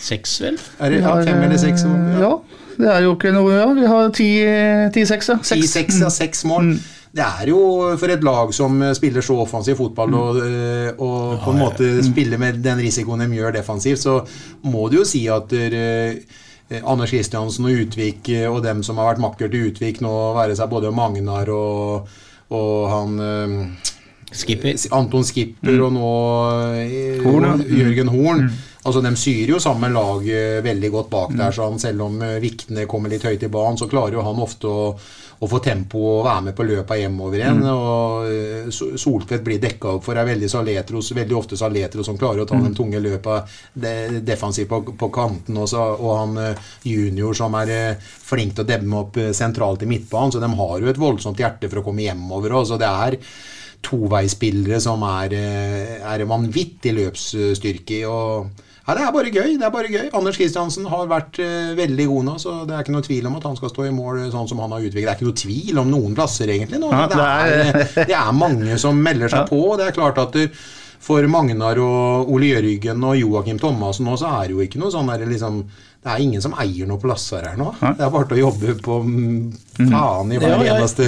B: Seks, vel?
D: Er det ja, fem eller seks? mål?
A: Ja, det er jo ikke noe Ja, vi har 10-6, ja. Seks.
D: ja, seks mål. Det er jo for et lag som spiller så offensiv fotball og, eh, og på en måte spiller med den risikoen de gjør defensivt, så må du jo si at der, Anders Kristiansen og Utvik eh, og dem som har vært makker til Utvik nå, være seg både Magnar og, og han eh,
B: Skipper.
D: Anton Skipper og nå eh,
A: Horn, ja.
D: Jørgen Horn. Altså, De syr jo sammen laget veldig godt bak der, så han, selv om eh, viktene kommer litt høyt i banen, så klarer jo han ofte å, å få tempo og være med på løpet hjemover igjen. og eh, Soltvedt blir dekka opp for er veldig Saletros, veldig ofte Saletros som klarer å ta den tunge løpa de, defensivt på, på kanten, Også, og han eh, junior som er eh, flink til å demme opp eh, sentralt i midtbanen, så de har jo et voldsomt hjerte for å komme hjemover. også, det er toveispillere som er, eh, er vanvittig løpsstyrke i. og ja, Det er bare gøy. det er bare gøy. Anders Kristiansen har vært uh, veldig god nå, så det er ikke noe tvil om at han skal stå i mål eh, sånn som han har utviklet. Det er ikke noe tvil om noen plasser, egentlig. nå. Det, er,
A: det
D: det er mange som melder seg på. og Det er klart at du, for Magnar og Ole Jørgen og Joakim Thomassen nå, så er det jo ikke noe sånn der, liksom, Det er ingen som eier noen plasser her nå. Det er bare til å jobbe på mm, faen i hver
B: Ja, ja.
D: eneste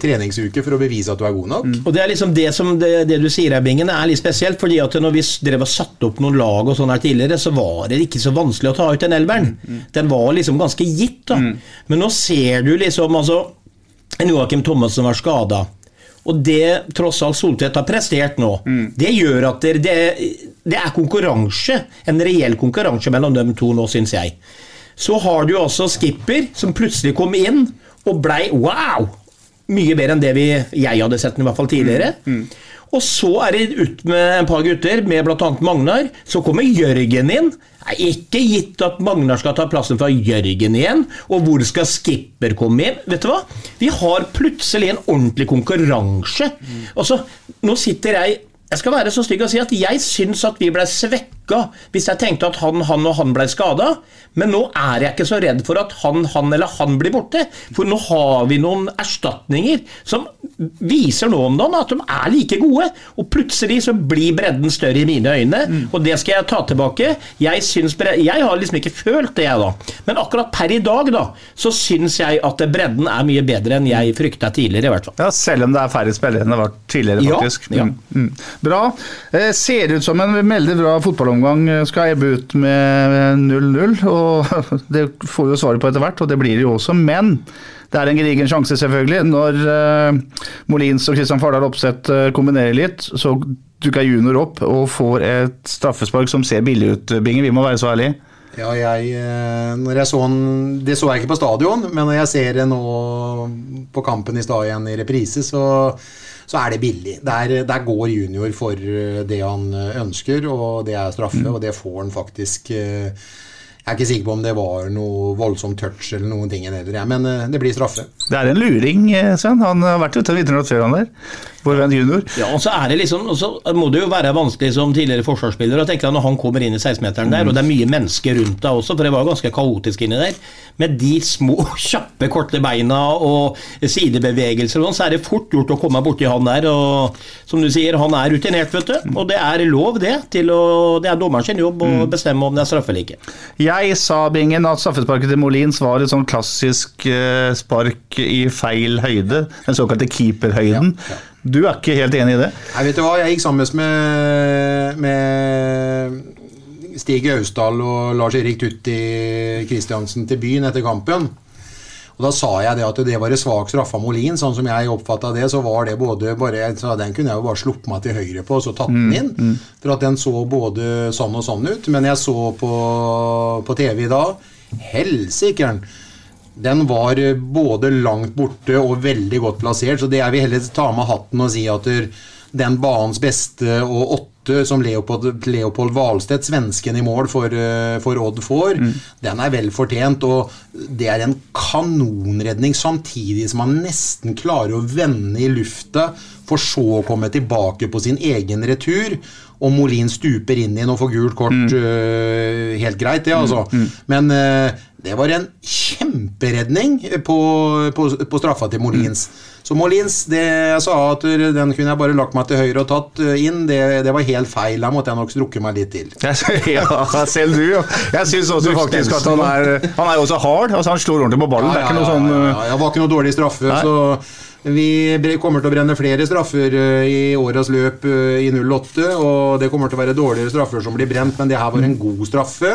D: treningsuke for å bevise at du er god nok.
B: Og det er liksom det som det, det du sier her, Bingen, er litt spesielt. fordi at når vi drev og satte opp noen lag og sånn her tidligere, så var det ikke så vanskelig å ta ut den elveren. Den var liksom ganske gitt, da. Men nå ser du liksom altså en Joakim som var skada. Og det tross alt Soltvedt har prestert nå, det gjør at det, det, det er konkurranse. En reell konkurranse mellom dem to nå, syns jeg. Så har du også Skipper, som plutselig kom inn og blei wow! Mye bedre enn det vi, jeg hadde sett den i hvert fall tidligere. Og så er det ut med en par gutter, med bl.a. Magnar. Så kommer Jørgen inn. Det er ikke gitt at Magnar skal ta plassen fra Jørgen igjen. Og hvor skal Skipper komme inn? Vet du hva? Vi har plutselig en ordentlig konkurranse. Altså, nå sitter jeg Jeg skal være så stygg å si at jeg syns at vi ble svekka hvis jeg tenkte at han, han og han ble skada. Men nå er jeg ikke så redd for at han, han eller han blir borte. For nå har vi noen erstatninger som viser nå om dagen at de er like gode. Og plutselig så blir bredden større i mine øyne, og det skal jeg ta tilbake. Jeg, syns jeg har liksom ikke følt det, jeg, da. Men akkurat per i dag, da, så syns jeg at bredden er mye bedre enn jeg frykta tidligere, i hvert fall.
A: Ja, Selv om det er færre spillere enn det var tidligere, faktisk.
B: ja.
A: ja. mm. Bra. Eh, ser ut som en veldig bra fotballomgang eh, skal ebbe ut med 0-0. og Det får vi jo svaret på etter hvert, og det blir det jo også. Men det er en gedigen sjanse, selvfølgelig. Når eh, Molins og Kristian Fardal Opseth kombinerer litt, så dukker Junior opp og får et straffespark som ser billig ut, Binge. Vi må være så ærlige.
D: Ja, jeg, når jeg så den, Det så jeg ikke på stadion, men når jeg ser det nå på kampen i stad igjen i reprise, så, så er det billig. Der, der går junior for eh, det han eh, ønsker, og det er straffe, og det får han faktisk. eh, Jeg er ikke sikker på om det var noe voldsomt touch eller noen ting heller, men eh, det blir straffe.
A: Det er en luring, eh, Sven. Han har vært ute og vinternatt før, han der. Vår venn junior.
B: Ja, og så er det liksom, og så må det jo være vanskelig som tidligere forsvarsspiller å tenke når han kommer inn i 16-meteren der, og det er mye mennesker rundt deg også, for det var ganske kaotisk inni der. Med de små, kjappe, korte beina og sidebevegelser og sånn, så er det fort gjort å komme borti han der. Og som du sier, han er rutinert, vet du. Og det er lov, det. til å, Det er dommeren sin jobb å bestemme om det er straffe eller ikke.
A: Jeg sa, Bingen, at straffesparket til Molins var et sånn klassisk eh, spark i feil høyde. Den såkalte keeperhøyden. Du er ikke helt enig i det?
D: Nei, vet du hva, jeg gikk sammen med, med Stig Austdal og Lars-Erik Tutti Kristiansen til byen etter kampen. Og Da sa jeg det at det var en svak straffe av Molin. Sånn som jeg oppfatta det, så var det både bare så Den kunne jeg jo bare sluppet meg til høyre på og så tatt den inn. For at den så både sånn og sånn ut. Men jeg så på, på TV i dag. Helsikeren! Den var både langt borte og veldig godt plassert, så det jeg vil heller ta med hatten og si at den banens beste og åtte som Leopold, Leopold Wahlstedt, svensken i mål for, eh, for Odd, får, den er vel fortjent. Og det er en kanonredning samtidig som han nesten klarer å vende i lufta, for så å komme tilbake på sin egen retur. Og Molin stuper inn igjen og får gult kort. eh, helt greit, det, altså. Men eh, det var en kjemperedning på, på, på straffa til Molins. Så Molins, det jeg sa at den kunne jeg bare lagt meg til høyre og tatt eh, inn, det, det var helt feil. Da måtte jeg nok strukket meg litt til.
A: Ja, selv du. ja. Jeg syns også faktisk at han er Han er også hard. altså Han slår ordentlig på ballen. Det er ikke noe sånn
D: ja, ja, Det var ikke noe dårlig straffe.
A: Nei.
D: Så vi kommer til å brenne flere straffer eh, i åras løp eh, i 08. Og det kommer til å være dårligere straffer som blir brent, men det her var en god straffe.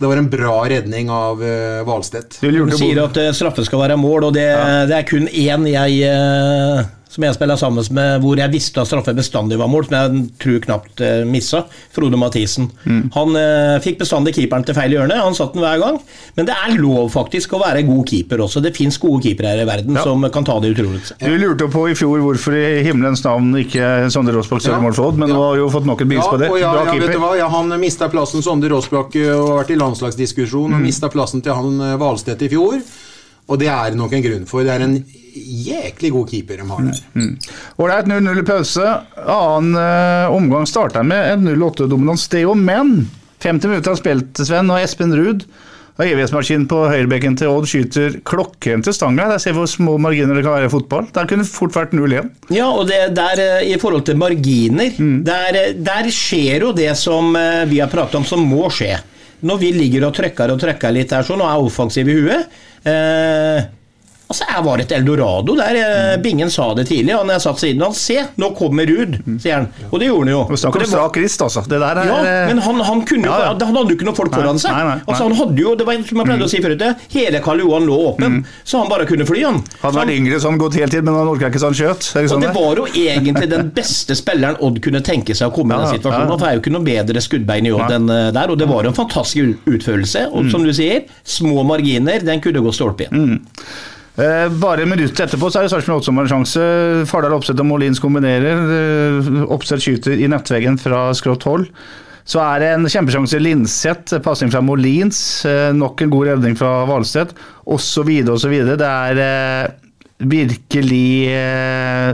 D: Det var en bra redning av uh, Hvalstedt.
B: Du sier at eh, straffe skal være mål, og det, det er kun én jeg eh, som jeg spiller sammen med, hvor jeg visste at straffe bestandig var mål, som jeg tror knapt eh, missa. Frode Mathisen. Han eh, fikk bestandig keeperen til feil hjørne, han satt den hver gang. Men det er lov faktisk å være god keeper også. Det fins gode keepere her i verden
A: Ja.
B: som kan ta det utroligste.
A: Du lurte på i fjor hvorfor i himmelens navn ikke Sondre Råsbakk større
D: Ja.
A: mål men ja. nå har du jo fått nok et bevis
D: Ja,
A: på det.
D: ja,
A: Bra
D: ja, vet du
A: keeper.
D: hva? Ja, han mista plassen Sondre Rossbakk eh, og har vært i landslagsdiskusjon,
A: Mm.
D: og mista plassen til han eh, Hvalstedt i fjor. Og det er nok en grunn for. Det er en jæklig god keeper de har der.
A: Mm. Ålreit, 0-0 i pause. Annen uh, omgang starta med en 0-8-dominans. Det jo, men 50 minutter har spilt, Sven, og Espen Ruud av evighetsmaskinen på høyrebekken til Odd skyter klokken til stanga. Der ser vi hvor små marginer det kan være i fotball. Der kunne det fort vært 0-1.
B: Ja, og det der eh, i forhold til marginer, der, eh, der skjer jo det som vi har pratet om som må skje. Når vi ligger og trykker og trykker litt her sånn, og er offensive i huet. Eh, Altså, Jeg var et eldorado der. Mm. Bingen sa det tidlig, og når jeg satt siden han Se, nå kommer Ruud, sier han. Og det gjorde han jo.
A: Snakk om strak rist, altså. Det der er
B: ja, men han, han kunne
A: Ja, ja.
B: Han hadde jo ikke noen folk foran seg.
A: nei, nei, nei.
B: Altså, han hadde jo, Det var som jeg pleide å si før, det, hele Karl Johan lå åpen, så han bare kunne fly, han.
A: Hadde vært yngre så han gått heltid, men han orka ikke så han skjøt. Det sånn
B: det
A: det?
B: var jo egentlig den beste spilleren Odd kunne tenke seg å komme i den situasjonen.
A: ja.
B: Han får jo ikke noe bedre skuddbein i Odd enn eh, der, og det var en fantastisk utførelse. Og som du sier, små marginer, den kunne gå stolpe igjen.
A: Eh, Bare minutter etterpå så er det Sarpsborg 8 som har en sjanse. Fardal Oppsett og Molins kombinerer. Eh, Oppsett skyter i nettveggen fra skrått hold. Så er det en kjempesjanse Linseth, pasning fra Molins. eh, Nok en god redning fra Hvalstedt, osv. osv. Det er eh, virkelig eh,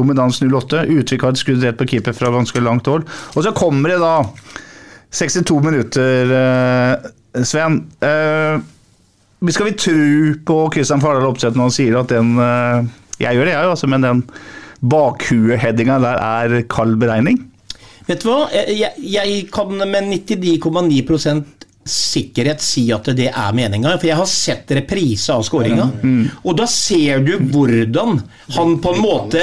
A: dominans 08. Utvik har et skudd rett på keeper fra ganske langt hold. Og så kommer det da 62 minutter, eh, Sven. Eh, skal vi tro på Kristian Fardal Opseth når han sier at den eh, Jeg gjør det, jeg, altså, men den bakhueheadinga der er kald beregning?
B: Vet du hva? Jeg, jeg- kan med 99,9% sikkerhet si at det er meninga, for jeg har sett reprise av skåringa. Og da ser du hvordan han på en måte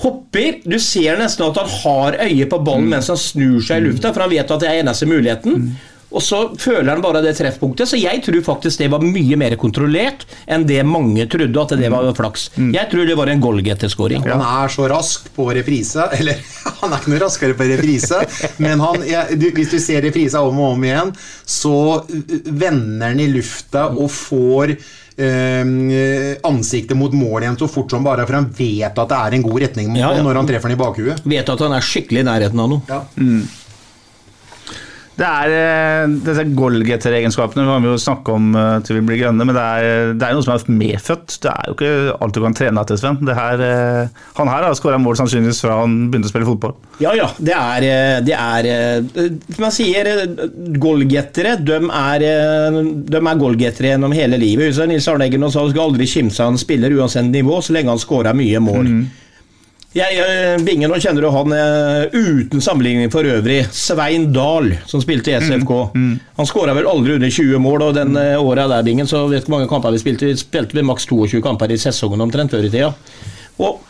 B: hopper. Du ser nesten at han har øye på ballen mens han snur seg i lufta, for han vet at det er eneste muligheten. Og så føler han bare det treffpunktet, så jeg tror faktisk det var mye mer kontrollert enn det mange trodde at det var flaks. Jeg tror det var en goalgetter-skåring.
D: Han er så rask på reprise. Eller han er ikke noe raskere på reprise, men han, ja, du, hvis du ser reprisa om og om igjen, så vender han i lufta og får Uh, ansiktet mot mål igjen så fort som bare, for han vet at det er en god retning
B: Ja, ja.
D: når han treffer den i bakhuet.
B: Vet at han er skikkelig i nærheten av noe.
D: Ja.
A: Det er eh, disse goalgetter-egenskapene har vi jo snakket om eh, til vi blir grønne, men det er, det er noe som er medfødt. Det er jo ikke alt du kan trene etter, Sven. Det her, eh, han her har skåra mål sannsynligvis fra han begynte å spille fotball.
B: Ja, ja. Det er, eh, det er eh, Som jeg sier, golgetere, goalgettere de er, eh, de er goalgettere gjennom hele livet. Nils Arne Eggen sa du skal aldri kimse av en spiller uansett nivå, så lenge han skårer mye mål. Jeg, eh, Bingen, nå kjenner du han eh, uten sammenligning for øvrig. Svein Dahl, som spilte i SFK. Han skåra vel aldri under 20 mål, og den eh, åra der, Bingen, så vet du hvor mange kamper vi spilte. Vi spilte vel maks 22 kamper i sesongen omtrent før i tida. Og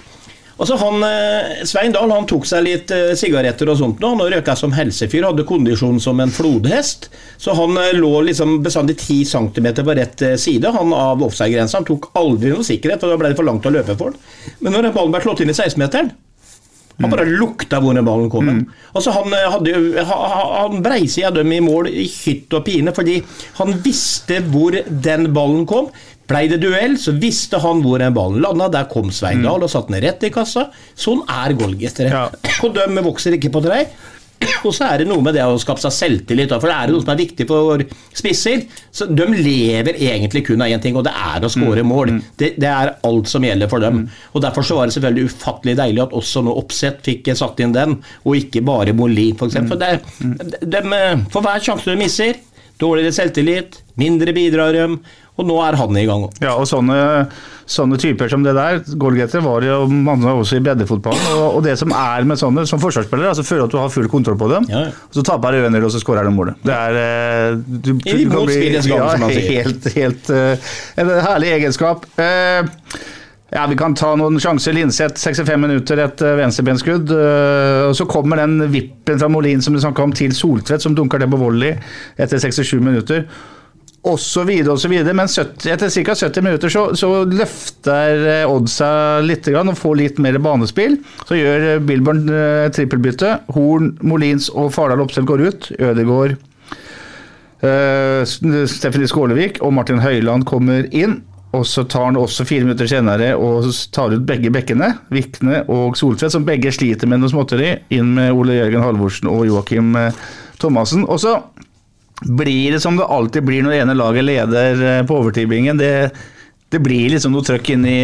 B: Altså han, eh, Svein Dahl han tok seg litt eh, sigaretter og sånt nå. Han røyka som helsefyr, hadde kondisjon som en flodhest. Så han eh, lå liksom bestandig 10 cm på rett side han av offside-grensa. Han tok aldri noe sikkerhet, og da ble det for langt å løpe for han. Men når ballen ble slått inn i 16-meteren han bare lukta hvor den ballen kom. Mm. Altså Han, hadde, han breisida dem i mål i hytt og pine, fordi han visste hvor den ballen kom. Blei det duell, så visste han hvor den ballen landa. Der kom Svein Dahl og satte den rett i kassa. Sånn er goalgettere.
A: Ja.
B: Og de vokser ikke på trær. Og så er det noe med det å skape seg selvtillit, for det er noe som er viktig for spisser. Så De lever egentlig kun av én ting, og det er å skåre mål. Det, det er alt som gjelder for dem. Og Derfor så var det selvfølgelig ufattelig deilig at også nå Oppsett fikk satt inn den, og ikke bare Molin, f.eks. For, det, de, for hver sjanse du misser, dårligere selvtillit, mindre bidrar de, og nå er han i gang.
A: Ja, og sånne, sånne typer som det der, goalgetere, var jo mange også i breddefotballen. Og, og det som er med sånne, som forsvarsspillere, altså føler at du har full kontroll på dem,
B: Ja, ja.
A: og så taper du 1-0, og så skårer de målet. Det er du, du, du
B: I
A: kan bli- ja. Helt, helt uh, En herlig egenskap. Uh, ja, Vi kan ta noen sjanser. Linseth 65 minutter, et venstrebenskudd. eh, og Så kommer den vippen fra Molin som du snakka om, til Soltvedt, som dunker det på volley etter 67 minutter. Og så videre og så videre. Men 70, etter ca. 70 minutter så, så løfter eh, Odd seg litt og får litt mer banespill. Så gjør eh, Billborn eh, trippelbytte. Horn, Molins og Fardal Opseth går ut. Ødegaard, eh, Stephanie Skålevik og Martin Høiland kommer inn. Og så tar han også fire minutter senere og tar ut begge bekkene, Vikne og Soltvedt, som begge sliter med noe småtteri, inn med Ole Jørgen Halvorsen og Joakim eh, Thomassen. Og så blir det som det alltid blir når det ene laget leder eh, på overtidbingen. Det, det blir liksom noe trøkk inn i,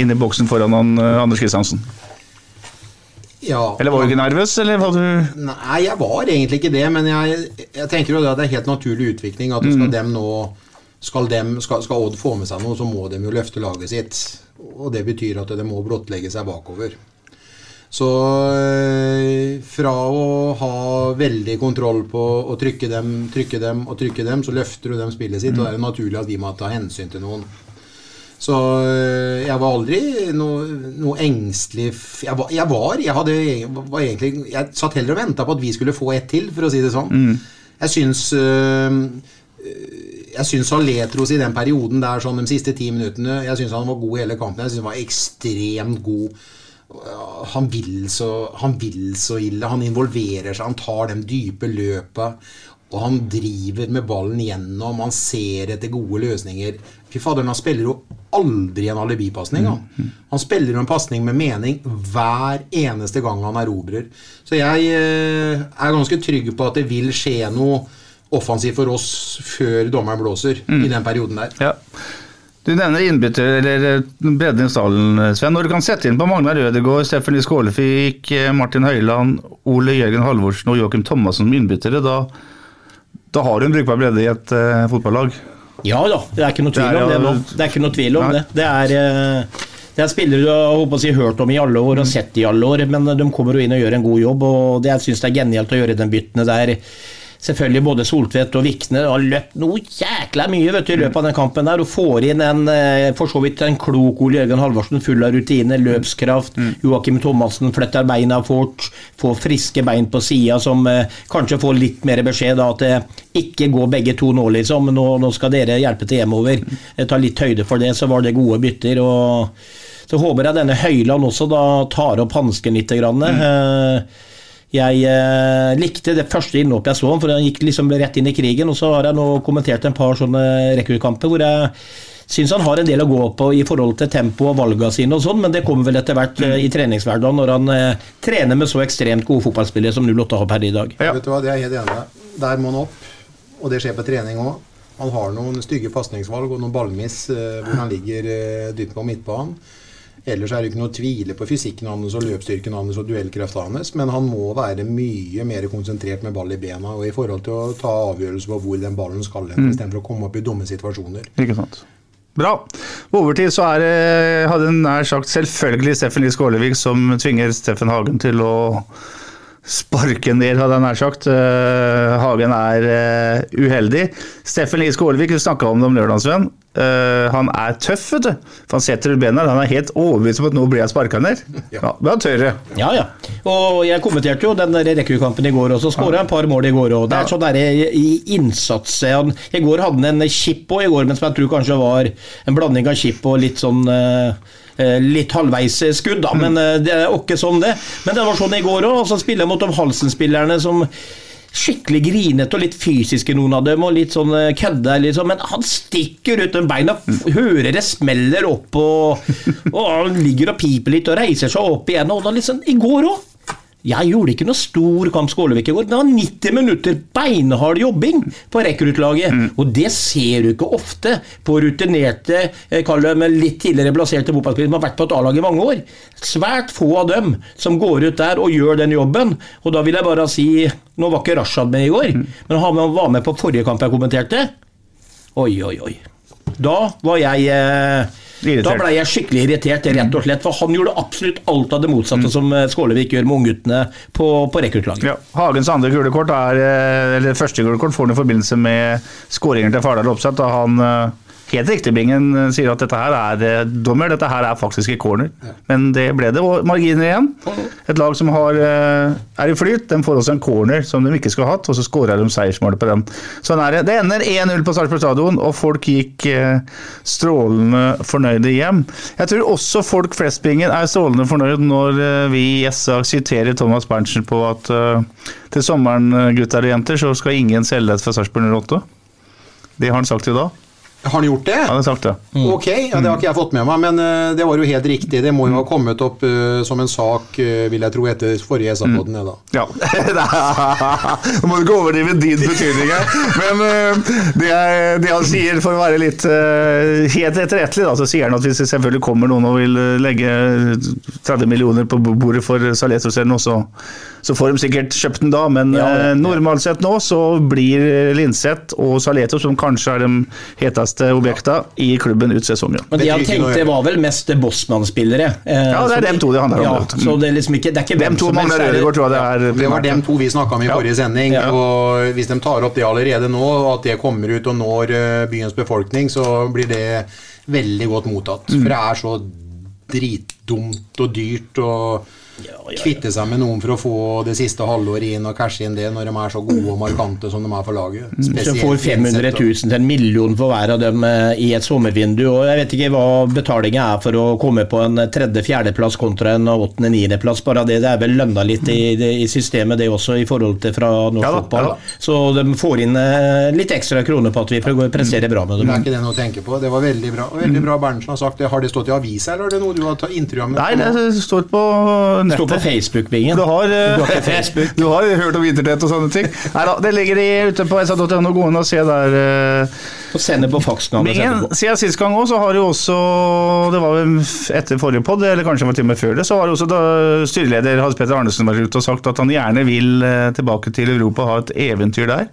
A: inn i boksen foran han, eh, Anders Kristiansen.
D: Ja.
A: Eller var du ikke nervøs, eller var du
D: Nei, jeg var egentlig ikke det, men jeg, jeg tenker jo det at det er helt naturlig utvikling. At skal dem nå skal, dem, skal, skal Odd få med seg noe, så må de jo løfte laget sitt. Og det betyr at det må blottlegge seg bakover. Så øh, fra å ha veldig kontroll på å trykke dem, trykke dem og trykke dem, så løfter du dem spillet sitt, og det er jo naturlig at vi må ta hensyn til noen. Så øh, jeg var aldri noe, noe engstelig Jeg var, jeg, var, jeg, hadde, var egentlig Jeg satt heller og venta på at vi skulle få ett til, for å si det sånn. Jeg syns øh, jeg syns Saletros i den perioden der, sånn de siste ti minuttene Jeg syns han var god i hele kampen. Jeg syns han var ekstremt god. Han vil, så, han vil så ille. Han involverer seg, han tar de dype løpa. Og han driver med ballen gjennom. Han ser etter gode løsninger. Fy fader, han spiller jo aldri en alibipasning. Han. han spiller jo en pasning med mening hver eneste gang han erobrer. Så jeg eh, er ganske trygg på at det vil skje noe offensivt for oss før dommeren blåser i den perioden der.
A: Ja. Du nevner innbytter, eller eh, bredden i stallen, Sven. Når du kan sette inn på Magnar Rødegård, Stephanie Skålefik, eh, Martin Høiland, Ole Jørgen Halvorsen og Joakim Thomassen som innbyttere, da, da har du en brukbar bredde i et uh, fotballag.
B: Ja da, det er ikke noe tvil om det nå. Det er ikke noe tvil om
A: Nei.
B: det. Det er, eh, det er spillere du har håper å si, hørt om i alle år og sett i alle år, men de kommer jo inn og gjør en god jobb. og det, Jeg syns det er genialt å gjøre den byttene der. Selvfølgelig både Soltvedt og Vikne har løpt noe jækla mye vet du, i løpet av den kampen der, og får inn en eh, for så vidt en klok Ole Jørgen Halvorsen, full av rutine, løpskraft. Joakim Thomassen flytter beina fort, får friske bein på sida, som eh, kanskje får litt mer beskjed da, at det ikke går begge to nå, liksom. Nå, nå skal dere hjelpe til hjemover. Jeg tar litt høyde for det, så var det gode bytter. og så håper jeg denne Høyland også da tar opp hansken litt. Grann. Eh, Jeg eh, likte det første innhoppet jeg så ham, for han gikk liksom rett inn i krigen. Og så har jeg nå kommentert en par sånne rekruttkamper hvor jeg syns han har en del å gå på i forhold til tempo og valgene sine, og sånn, men det kommer vel etter hvert mm. i treningshverdagen når han eh, trener med så ekstremt gode fotballspillere som 08 har per i dag.
D: Vet du hva, Det er jeg helt enig. Der må han opp, og det skjer på trening òg. Han har noen stygge pasningsvalg og noen ballmiss eh, hvor han ligger eh, dypt på midtbanen. Ellers er det ikke noe å tvile på fysikken hans og løpsstyrken hans og duellkrafta hans, men han må være mye mer konsentrert med ball i bena og i forhold til å ta avgjørelser på hvor den ballen skal hen,
A: Mm.
D: istedenfor å komme opp i dumme situasjoner.
A: Ikke sant. Bra. På overtid så er det, hadde jeg nær sagt selvfølgelig Steffen Lie Skålevik som tvinger Steffen Hagen til å sparke ned, hadde jeg nær sagt. Eh, Hagen er eh, uheldig. Steffen Lie Skålevik, vi snakka om det om lørdagsvenn. Eh, han er tøff, vet du. For han setter ut bena. Han er helt overbevist om at nå blir jeg sparka ned. Ja, men han tør det.
B: Ja, ja. Og jeg kommenterte jo den der rekruttkampen i går også. Skåra et par mål i går òg. Det er sånn derre i innsats han, I går hadde han en chip i går, men som jeg tror kanskje var en blanding av chip og litt sånn Litt halvveis skudd, da, men eh, det er ikke sånn, det. Men det var sånn i går òg. Så spiller jeg mot de Halsen-spillerne som Skikkelig grinete og litt fysiske, noen av dem, og litt sånn kødda. Liksom. Men han stikker ut den beina, hører det smeller opp, og, og han ligger og piper litt og reiser seg opp igjen. Og da liksom, I går òg. Jeg gjorde ikke noe stor kamp Skålevik i går. Det var 90 minutter beinhard jobbing på rekruttlaget. Og det ser du ikke ofte på rutinerte, eh, kall dem litt tidligere plasserte fotballspillere som har vært på et A-lag i mange år. Svært få av dem som går ut der og gjør den jobben. Og da vil jeg bare si Nå var ikke Rashad med i går, men han var med på forrige kamp jeg kommenterte. Oi, oi, oi. Da var jeg eh. Da ble jeg skikkelig irritert, rett og slett. For han gjorde absolutt alt av det motsatte som eh, Skålevik gjør med ungguttene på, på rekruttlaget.
A: Ja, Hagens andre gule kort er, eh, eller første gule kort får han i forbindelse med skåringen til Fardal Opseth. Da han eh, helt riktig Bingen eh, sier at dette her er eh, dommer, dette her er faktisk i corner. Men det ble det og marginer igjen. Et lag som har, eh, er i flyt, de får også en corner som de ikke skulle hatt, og så skårer de seiersmålet på den. Sånn er det. Det ender 1-0 på Sarpsborg stadion, og folk gikk strålende fornøyde hjem. Jeg tror også folk flest Bingen er strålende fornøyd når vi i SA siterer Thomas Berntsen på at til sommeren, gutter og jenter, så skal ingen selges fra Sarpsborg 08. Det har han sagt i dag.
D: Har han gjort det?
A: Han har sagt det.
D: Ok, ja, det har ikke jeg fått med meg, men eh, det var jo helt riktig. Det må jo ha kommet opp uh, som en sak, uh, vil jeg tro, etter forrige SA-poden. Ja.
A: Ja. Nå må du ikke overdrive din betydning her. Men uh, det, er, det han sier, for å være litt helt etterrettelig, da, så sier han at hvis det selvfølgelig kommer noen og vil legge 30 millioner på bordet for Saletros eller også, så får de sikkert kjøpt den da. Men
B: Ja, ja,
A: eh, normalt sett nå så blir Linseth og Saleto, som kanskje er de heteste objektene, i klubben ut sesongen.
B: Men de
D: har tenkt det
B: tenkte var vel mest Bosman-spillere. Eh,
A: Ja, det er dem to det handler om,
B: Ja, så det er liksom ikke Det er ikke
A: Dem to mangler
B: det er-
A: Ødegaard, tror jeg det er.
D: Det var dem to vi snakka om i
A: Ja.
D: forrige sending.
B: Ja.
D: Og hvis de tar opp det allerede nå, og at det kommer ut og når eh, byens befolkning, så blir det veldig godt mottatt.
A: Mm.
D: For det er så dritdumt og dyrt kvitte seg med noen for å få det siste halvåret inn og cashe inn det når de er så gode og markante som de er for laget.
B: Som
D: Spesielt
B: får 500 000 til en million for hver av dem eh, i et sommervindu. og Jeg vet ikke hva betalinga er for å komme på en tredje-fjerdeplass kontra en åttende-niendeplass. Bare det, det er vel lønna litt i, i systemet, det også, i forhold til fra norsk
A: Ja da,
B: fotball.
A: ja.
B: Så de får inn eh, litt ekstra kroner på at vi prøver å prestere bra med dem.
D: Det er ikke det noe å tenke på. Det var veldig bra. Veldig bra Berntsen har sagt det. Har det stått i avisa, eller er det noe du har tatt intervju med?
A: Nei, det står på nettet.
B: Står på Facebook-bingen.
A: Du har, eh,
B: Du har Facebook?
A: du har hørt om internett og sånne ting? Nei da, det ligger i, ute på sa.no. Gå inn og se der. eh.
B: Og sende på fakskanalen.
A: Siden sist gang òg, så har jo også Det var vel etter forrige pod, eller kanskje en med før det, så har jo også da styreleder Hans Petter Arnesen vært ute og sagt at han gjerne vil eh, tilbake til Europa og ha et eventyr der.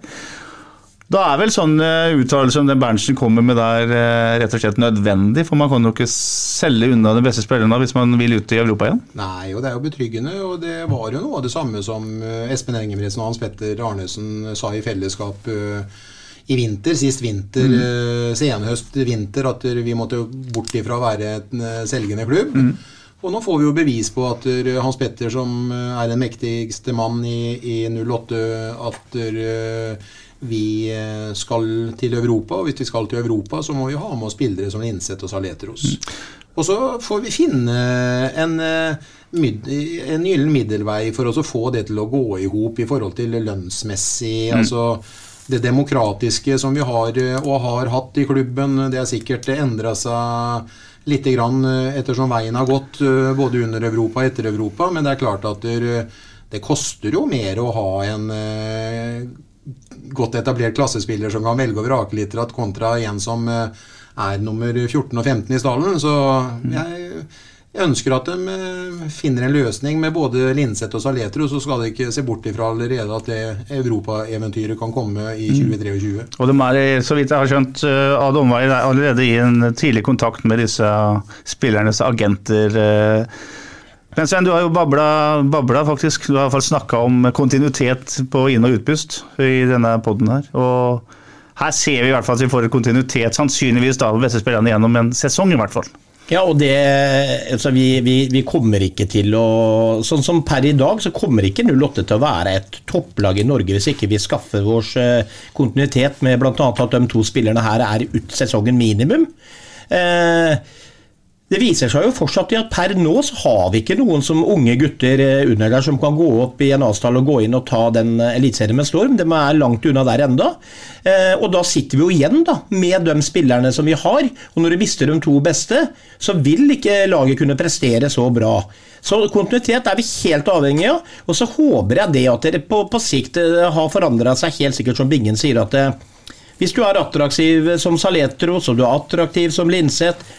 A: Da er vel sånn uttalelser uttalelse som den Berntsen kommer med der, eh, rett og slett nødvendig? For man kan jo ikke selge unna de beste spillerne hvis man vil ut i Europa igjen?
D: Nei, og det er jo betryggende. Og det var jo noe av det samme som eh, Espen Engebretsen og Hans Petter Arnesen sa i fellesskap eh, i vinter, sist vinter,
A: Mm.
D: eh, senhøst vinter, at vi måtte bort ifra å være en eh, selgende klubb.
A: Mm.
D: Og nå får vi jo bevis på at eh, Hans Petter, som eh, er den mektigste mann i, i 08, at eh, vi eh, skal til Europa. Og hvis vi skal til Europa, så må vi ha med oss spillere som Linseth og Saletros. Og så får vi finne en, eh, en gyllen middelvei for å få det til å gå i hop i forhold til lønnsmessig.
A: Mm.
D: altså det demokratiske som vi har eh, og har hatt i klubben, det er sikkert endra seg litt grann ettersom veien har gått, både under Europa og etter Europa. Men det er klart at det, koster jo mer å ha en godt etablert klassespiller som kan velge og vrake litt kontra en som eh, er nummer 14 og 15 i stallen. Så jeg jeg ønsker at de eh, finner en løsning med både Linseth og Saletro, så skal de ikke se bort ifra allerede at det europaeventyret kan komme i 2023.
A: Og de er, så vidt jeg har skjønt, eh, av omveier allerede i en tidlig kontakt med disse spillernes agenter. Men Sven, du har jo babla, babla faktisk. Du har i hvert fall snakka om kontinuitet på inn- og utpust i denne poden her. Og her ser vi i hvert fall at vi får kontinuitet, sannsynligvis da, beste spillerne gjennom en sesong, i hvert fall.
B: Ja, og det, altså vi, vi, vi kommer ikke til å Sånn som per i dag, så kommer ikke 08 til å være et topplag i Norge hvis ikke vi skaffer vår eh, kontinuitet med bl.a. at de to spillerne her er ut sesongen minimum. Eh, det viser seg jo fortsatt at per nå så har vi ikke noen som unge gutter eh, under der som kan gå opp i en avstand og gå inn og ta den eh, eliteserien med storm. De er langt unna der enda. Eh, Og da sitter vi jo igjen da, med de spillerne som vi har. Og når du mister de to beste, så vil ikke laget kunne prestere så bra. Så kontinuitet er vi helt avhengig av. Og så håper jeg det at dere på, på sikt har forandra seg helt sikkert, som Bingen sier, at hvis du er attraktiv som Saletros, og du er attraktiv som Linseth,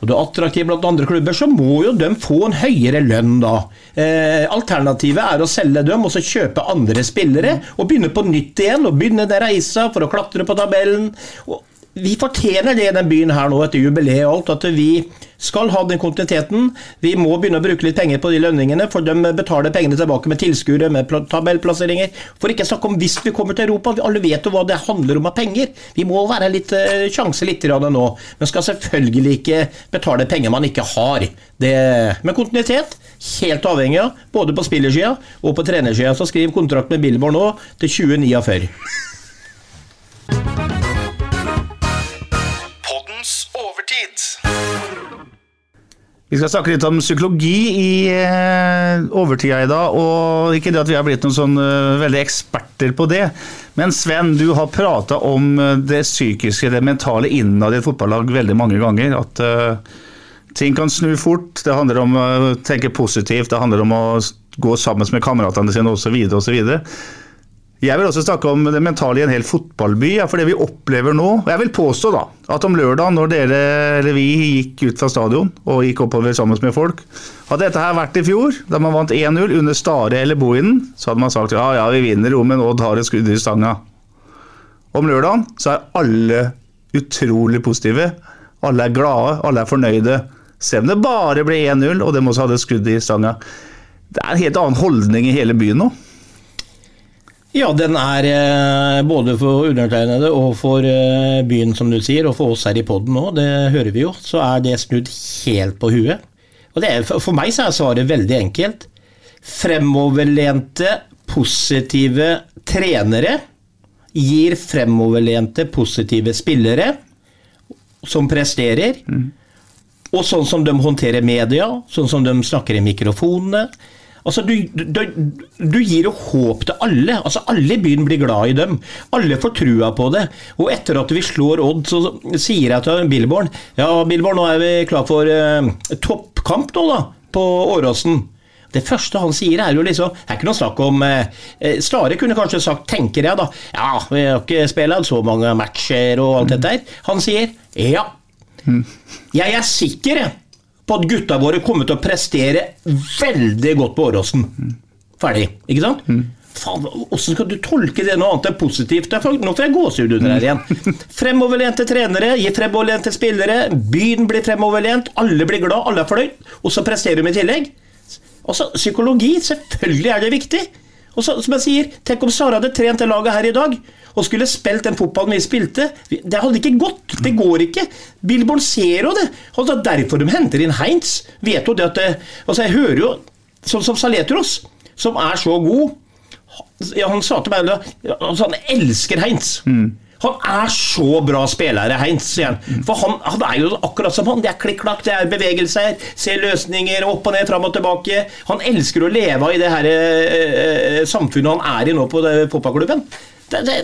B: og du er attraktiv blant andre klubber, så må jo de få en høyere lønn da. Eh, alternativet er å selge dem og så kjøpe andre spillere og begynne på nytt igjen og begynne den reisa for å klatre på tabellen. Og vi fortjener det i den byen her nå etter jubileet og alt, at vi skal ha den kontinuiteten. Vi må begynne å bruke litt penger på de lønningene, for de betaler pengene tilbake med tilskuere, med tabellplasseringer. For ikke snakke om hvis vi kommer til Europa. Vi alle vet jo hva det handler om av penger. Vi må være litt eh, sjanse litt nå, men skal selvfølgelig ikke betale penger man ikke har. Det, men kontinuitet, helt avhengig av, både på spillersida og på trenersida. Så skriv kontrakt med Billborn nå til 2049.
A: Vi skal snakke litt om psykologi i eh, overtida i dag. og Ikke det at vi har blitt noen sånn eh, veldig eksperter på det. Men Sven, du har prata om eh, det psykiske, det mentale innad i et fotballag veldig mange ganger. At ting kan snu fort. Det handler om å tenke positivt, det handler om å gå sammen med kameratene sine osv. osv. Jeg vil også snakke om det mentale i en hel fotballby. Ja, for det vi opplever nå og Jeg vil påstå da, at om lørdag, når dere, eller vi gikk ut fra stadion og gikk oppover sammen med folk Hadde dette her vært i fjor, da man vant 1-0 under Stare eller Bohinen, så hadde man sagt ja, ja, vi vinner jo, men Odd har et skudd i stanga. Om lørdagen så er alle utrolig positive. Alle er glade, alle er fornøyde. Selv om det bare ble 1-0, og de også hadde skudd i stanga. Det er en helt annen holdning i hele byen nå.
B: Ja, den er eh, både for undertegnede og for eh, byen, som du sier, og for oss her i poden nå, det hører vi jo, så er det snudd helt på huet. Og det er, For meg så er svaret veldig enkelt. Fremoverlente, positive trenere gir fremoverlente, positive spillere som presterer. Og sånn som de håndterer media, sånn som de snakker i mikrofonene. Altså, du, du, du gir jo håp til alle. Altså, Alle i byen blir glad i dem. Alle får trua på det. Og etter at vi slår Odd, så sier jeg til Billborn Ja, Billborn, nå er vi klar for eh, toppkamp nå, da, på Åråsen. Det første han sier, er jo liksom Det er ikke noe snakk om eh, eh, Stare kunne kanskje sagt, tenker jeg, da Ja, vi har ikke spilt så mange matcher og alt dette her. Han sier ja. Jeg er sikker jeg, på at gutta våre kommer til å prestere veldig godt på Åråsen. Ferdig, ikke sant? Faen, Hvordan skal du tolke det noe annet enn positivt? Nå får jeg gåsehud under her igjen. Fremoverlente trenere gir fremoverlente spillere. Byen blir fremoverlent, alle blir glad, alle er fornøyd. Og så presterer de i tillegg. Altså, Psykologi, selvfølgelig er det viktig. Og så, som jeg sier, Tenk om Sara hadde trent det laget her i dag og skulle spilt den fotballen vi spilte. Det hadde ikke gått. Det går ikke. Billborn ser jo det. Og det er derfor de henter inn Heinz. Vet jo det at det, altså Jeg hører jo sånn som Saletros, som er så god Han sa til meg altså, han elsker Heinz. Han er så bra spiller, Heinz, Igjen. For han, han er jo akkurat som han. Det er klikk-klakk, det er bevegelser, ser løsninger opp og ned, fram og tilbake. Han elsker å leve i det her eh, eh, samfunnet han er i nå på fotballklubben. Det, det,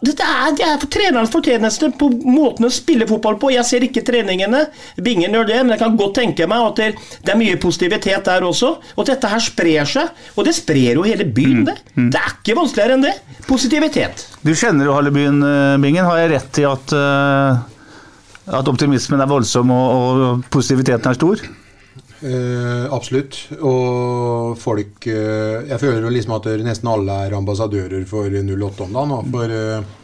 B: det, er, det er for trenerens fortjeneste på måten å spille fotball på. Jeg ser ikke treningene, Bingen gjør det, men jeg kan godt tenke meg at det, er mye positivitet der også. Og at dette her sprer seg. Og det sprer jo hele byen, det. Det er ikke vanskeligere enn det. Positivitet.
A: Du kjenner jo halve byen, eh, Bingen. Har jeg rett i at, eh, at optimismen er voldsom og, og positiviteten er stor?
D: Eh, absolutt. Og folk eh, Jeg føler jo liksom at nesten alle er ambassadører for 08 om dagen. For eh,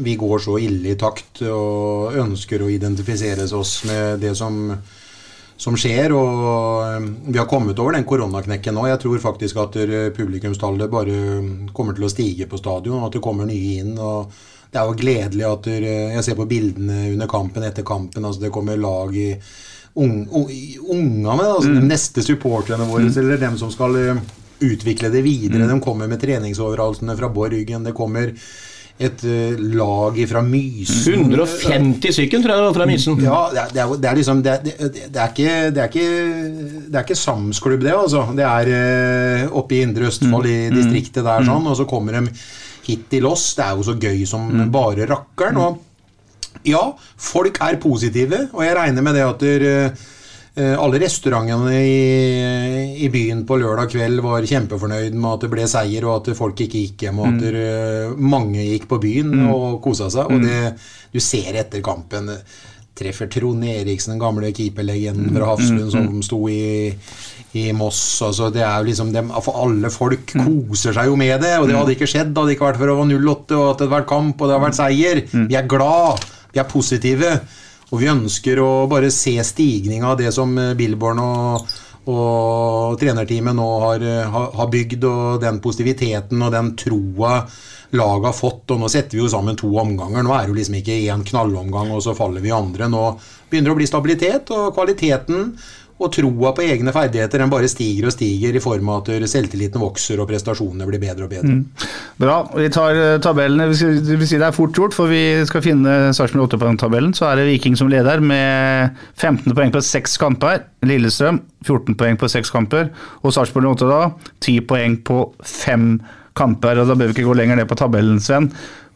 D: vi går så ille i takt og ønsker å identifisere oss med det som, som skjer. Og eh, vi har kommet over den koronaknekken nå. Jeg tror faktisk at eh, publikumstallet bare kommer til å stige på stadion, og at det kommer nye inn. og det er jo gledelig at jeg ser på bildene under kampen etter kampen. altså Det kommer lag i ung, ung, ungene, altså de neste supporterne våre, eller dem som skal eh, utvikle det videre. De kommer med treningsoverhalsene fra Borgen. Det kommer et eh, lag fra Mysen.
B: 150 stykker, tror jeg det var fra Mysen.
D: Ja, det er, det er, jo- det er liksom det, det, det, er ikke, det, er ikke, det er ikke Samsklubb, det, altså. Det er eh, oppe i Indre Østfold, i distriktet der, sånn. Og så kommer de hit til oss. Det er jo så gøy som bare rakkeren. Og ja, folk er positive, og jeg regner med det at der, eh, alle restaurantene i, i byen på lørdag kveld var kjempefornøyd med at det ble seier, og at folk ikke gikk hjem, og at der, eh, mange gikk på byen og kosa seg. Og det du ser etter kampen eh, Treffer Trond Eriksen, den gamle keeperlegenden fra Hafslund, som sto i, i Moss. Altså, det er jo liksom dem, for Alle folk koser seg jo med det, og det hadde ikke skjedd hadde det ikke vært for det var 08 og at det hadde vært kamp og det hadde vært seier. Vi er glad, vi er positive. Og vi ønsker å bare se stigninga av det som eh, Billborn og, og trenerteamet nå har, eh, har, bygd, og den positiviteten og den troa laget har fått. Og nå setter vi jo sammen to omganger. Nå er det jo liksom ikke én knallomgang, og så faller vi andre. Nå begynner det å bli stabilitet, og kvaliteten og troa på egne ferdigheter den bare stiger og stiger i form av at selvtilliten vokser og prestasjonene blir bedre og bedre.
A: Bra. Vi tar eh, tabellene. Vi vil si det er fort gjort, for vi skal finne Sarpsborg 8 på den tabellen. Så er det Viking som leder med 15 poeng på seks kamper. Lillestrøm 14 poeng på seks kamper. Og Sarpsborg 8 da 10 poeng på fem kamper. Og da bør vi ikke gå lenger ned på tabellen, Sven.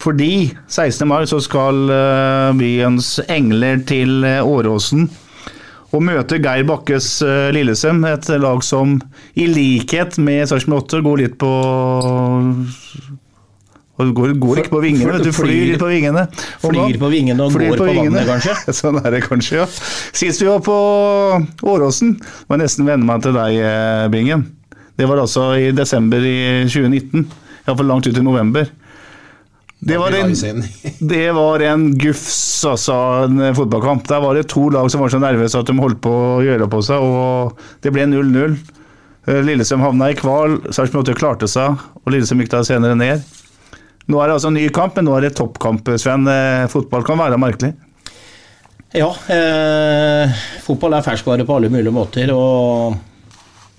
A: Fordi 16. mai så skal eh, byens engler til eh, Åråsen og møter Geir Bakkes eh, Lillesem, et lag som i likhet med Sarpsborg 8 går litt på og går, går ikke på vingene, vet du flyr litt på vingene. Og
B: Flyr på vingene og går på
A: vingene.
B: vannet, kanskje?
A: Sånn er det kanskje, ja. Sist vi var på Åråsen, må jeg nesten venne meg til deg, eh, Bingen. Det var altså i desember i 2019. Iallfall langt ut i november. Det var, en, det var en gufs, altså, en fotballkamp. Der var det to lag som var så nervøse at de holdt på å gjøre på seg, og det ble 0-0. Eh, Lillestrøm havna i kval, Sarpsborg 8 klarte seg, og Lillestrøm gikk da senere ned. Nå er det altså en ny kamp, men nå er det toppkamp, Sven. Eh, Fotball kan være merkelig.
B: Ja, eh, fotball er ferskvare på alle mulige måter. og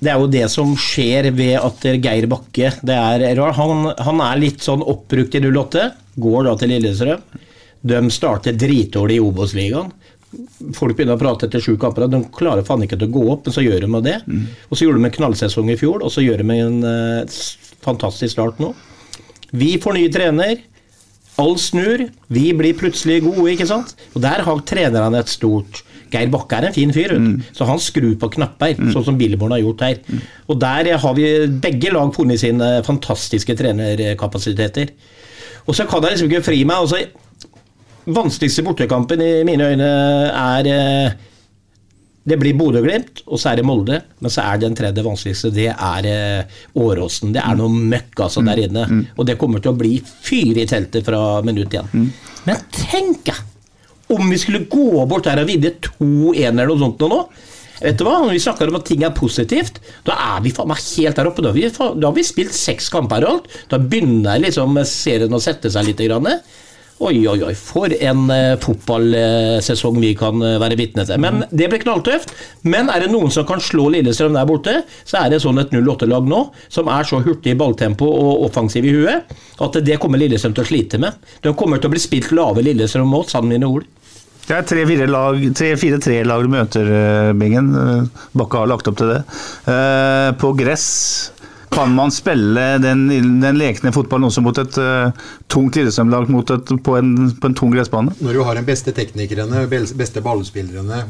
B: det er jo det som skjer ved at Geir Bakke det er, han, han er litt sånn oppbrukt i 08. Går da til Lillestrøm. De starter dritdårlig i Obos-ligaen. Folk begynner å prate etter sju kamper. De klarer faen ikke til å gå opp, men så gjør de det. Og så gjorde de en knallsesong i fjor, og så gjør de en uh, fantastisk start nå. Vi får ny trener. Alt snur. Vi blir plutselig gode, ikke sant? Og der har trenerne et stort Geir Bakke er en fin fyr, mm. så han skrur på knapper, sånn som Billeborn har gjort her. Og der har vi begge lag funnet sine fantastiske trenerkapasiteter. Og så kan jeg liksom ikke fri meg. altså Vanskeligste bortekampen i mine øyne er eh, Det blir Bodø-Glimt, og så er det Molde. Men så er den tredje vanskeligste, det er eh, Åråsen. Det er noe møkk altså der inne. Og det kommer til å bli fyr i teltet fra minutt igjen. Men tenk ja, om vi skulle gå bort der og vinne 2-1 eller noe sånt nå. Vet du hva, Når vi snakker om at ting er positivt, da er vi helt der oppe. Da har vi, da har vi spilt seks kamper og alt. Da begynner liksom serien å sette seg litt. Grann. Oi, oi, oi, for en uh, fotballsesong vi kan uh, være vitne til. Men det blir knalltøft. Men er det noen som kan slå Lillestrøm der borte, så er det sånn et 08-lag nå, som er så hurtig i balltempo og offensiv i huet, at det kommer Lillestrøm til å slite med. De kommer til å bli spilt lave Lillestrøm mot, sann mine ord.
A: Det er tre-fire lag, tre-fire-tre lag du møter, eh, Bingen. Bakke har lagt opp til det. Uh, På gress kan man spille den, den lekne fotballen også mot et uh, tungt et- på, på en tung gressbane?
D: Når du har den beste teknikerne, beste ballspillerne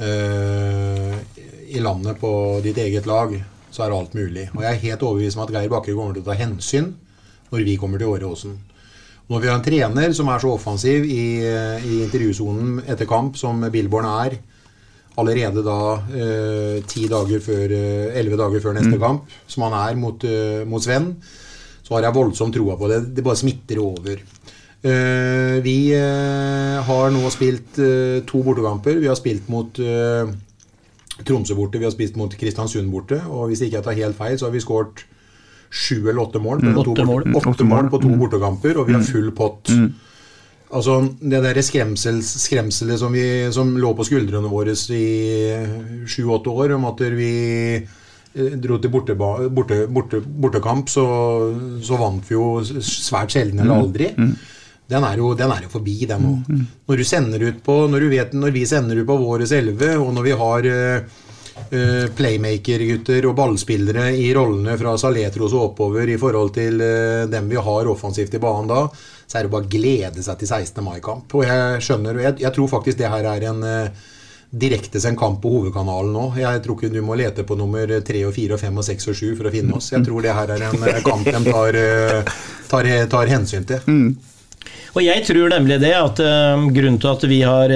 D: uh, i landet på ditt eget lag, så er alt mulig. Og jeg er helt overbevist om at Geir Bakke kommer til å ta hensyn når vi kommer til Åreåsen. Når vi har en trener som er så offensiv i, i intervjusonen etter kamp som Billborn er, allerede da eh, ti dager før, eh, elleve dager før neste kamp, som han er mot, eh, mot Sven, så har jeg voldsomt troa på det. Det bare smitter over. Eh, vi har nå spilt to bortekamper. Vi har spilt mot Tromsø borte, vi har spilt mot Kristiansund borte. Og hvis ikke jeg tar helt feil, så har vi skåret sju eller åtte mål. på
B: Mm, mål. Mm.
D: Mål på to bortekamper, og vi har full pott. Altså, Det der skremselet som, vi, som lå på skuldrene våre i sju-åtte år, om at vi eh, dro til borteba, borte, borte, bortekamp, så, så vant vi jo svært sjelden eller aldri. Den er, jo, den er jo forbi, den. Når sender ut på Når, du vet, når vi sender ut på våres elleve, og når vi har eh, playmaker-gutter og ballspillere i rollene fra Saletros og oppover i forhold til uh, dem vi har offensivt i banen da, så er det bare å glede seg til 16. mai-kamp. Og jeg skjønner, jeg, jeg tror faktisk det her er en eh, direktesendt kamp på hovedkanalen nå. Jeg tror ikke du må lete på nummer 3 og 4 og 5 og 6 og 7 for å finne oss. Jeg tror det her er en eh, kamp de tar, eh, tar, tar hensyn til.
B: Og jeg tror nemlig det at eh, grunnen til at vi har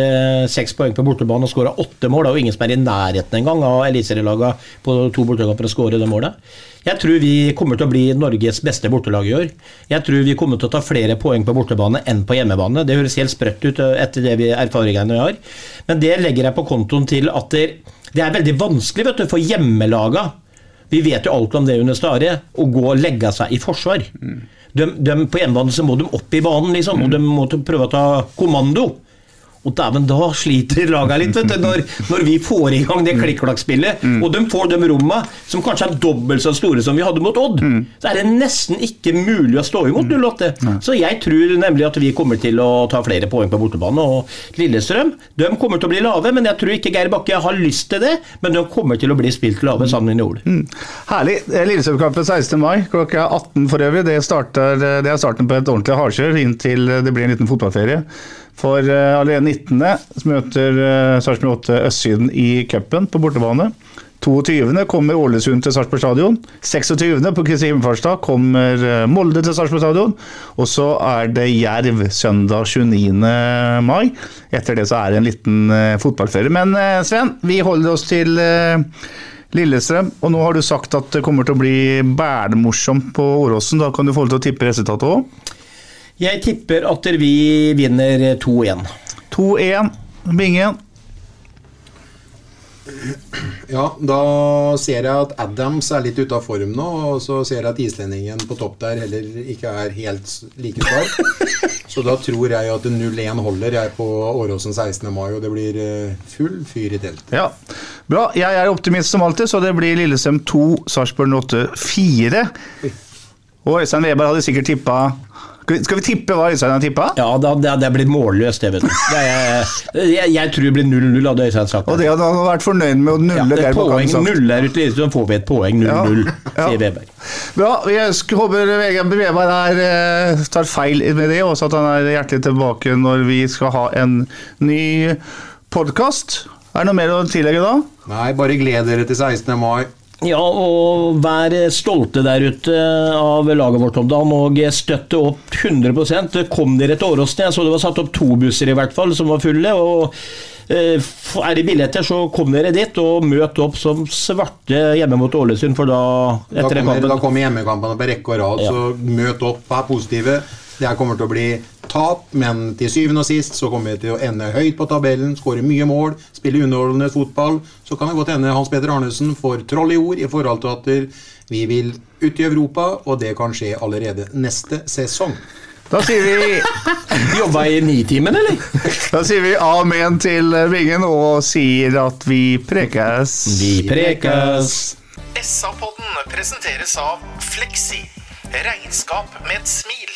B: seks seks poeng på bortebane og skåra åtte mål, det er jo ingen som er i nærheten engang av eliteserielagene på to bortekamper å skåre det målet. Jeg tror vi kommer til å bli Norges beste bortelag i år. Jeg tror vi kommer til å ta flere poeng på bortebane enn på hjemmebane. Det høres helt sprøtt ut eh, etter det vi erfaringene vi har, men det legger jeg på kontoen til at det, det er veldig vanskelig vet du, for hjemmelaga vi vet jo alt om det under Stare, å gå og legge seg i forsvar. De, de, på hjemmebane så må de opp i banen, liksom, og de må prøve å ta kommando. Og dæven, da sliter laga litt, vet du, når, når vi får i gang det klikk-klakk-spillet. Og de får de romma som kanskje er dobbelt så store som vi hadde mot Odd. Så er det nesten ikke mulig å stå imot 08. Så jeg tror nemlig at vi kommer til å ta flere poeng på bortebane. Og Lillestrøm de kommer til å bli lave, men jeg tror ikke Geir Bakke har lyst til det. Men de kommer til å bli spilt lave, sammen med Ole.
A: Herlig. Eh, Lillestrøm-kampen 16. mai klokka 18 for øvrig. Det, starter, det er starten på et ordentlig hardkjør inntil det blir en liten fotballferie. For uh, allerede 19. så møter uh, Sarpsborg 8 Østsiden i cupen på bortebane. 22. kommer Ålesund til Sarpsborg stadion. 26. på Kristi himmelfartsdag kommer eh, Molde til Sarpsborg stadion. Og så er det Jerv søndag 29. mai. Etter det så er det en liten fotballferie. Men Sven, vi holder oss til Lillestrøm, og nå har du sagt at det kommer til å bli bælmorsomt på Åråsen. Da kan du få lov til å tippe resultatet òg.
B: Jeg tipper at vi vinner 2-1.
A: 2-1. Bingen.
D: Ja, da ser jeg at Adams er litt ute av form nå, og så ser jeg at islendingen på topp der heller ikke er helt like skarp. Så da tror jeg at 0-1 holder jeg på Åråsen 16. mai, og det blir eh, full fyr i telt.
A: Ja, Bra. Jeg er optimist som alltid, så det blir Lillestrøm 2, Sarpsborg 8 4. Og Øystein Weber hadde sikkert tippa Skal vi- tippe hva Øystein har tippa?
B: Ja, det, det, det blir målløst, det, vet du. Det er, jeg, jeg tror det blir 0-0, hadde Øystein sagt.
A: Og det hadde han vært fornøyd med å
B: ja,
A: nulle
B: det er poeng null der ute, så får vi et poeng 0-0,
A: Ja, ja.
B: sier Weber.
A: Bra. Jeg håper Vegard Weber er, eh, tar feil med det, og at han er hjertelig tilbake når vi skal ha en ny podkast. Er det noe mer å tillegge da?
D: Nei, bare gled dere til 16. mai.
B: Ja, og vær stolte der ute av laget vårt om dagen, og støtte opp 100% Kom dere til Åråsen? Jeg så det var satt opp to busser i hvert fall, som var fulle. og Eh, Er det billetter, så kom dere dit og møt opp som svarte hjemme mot Ålesund, for da
D: Da
B: etter da
D: kommer, da kommer hjemmekampene på rekke og rad,
B: Ja.
D: så møt opp, vær positive. Det her kommer til å bli tap, men til syvende og sist så kommer vi til å ende høyt på tabellen, skåre mye mål, spille underholdende fotball. Så kan det godt hende Hans Petter Arnesen får troll i ord i forhold til at vi vil ut i Europa, og det kan skje allerede neste sesong.
A: Da sier vi
B: Jobba i Nitimen, eller?
A: Da sier vi amen til Vingen og sier at vi prekes.
B: Vi prekes.
F: SA-podden presenteres av Fleksi. Regnskap med et smil.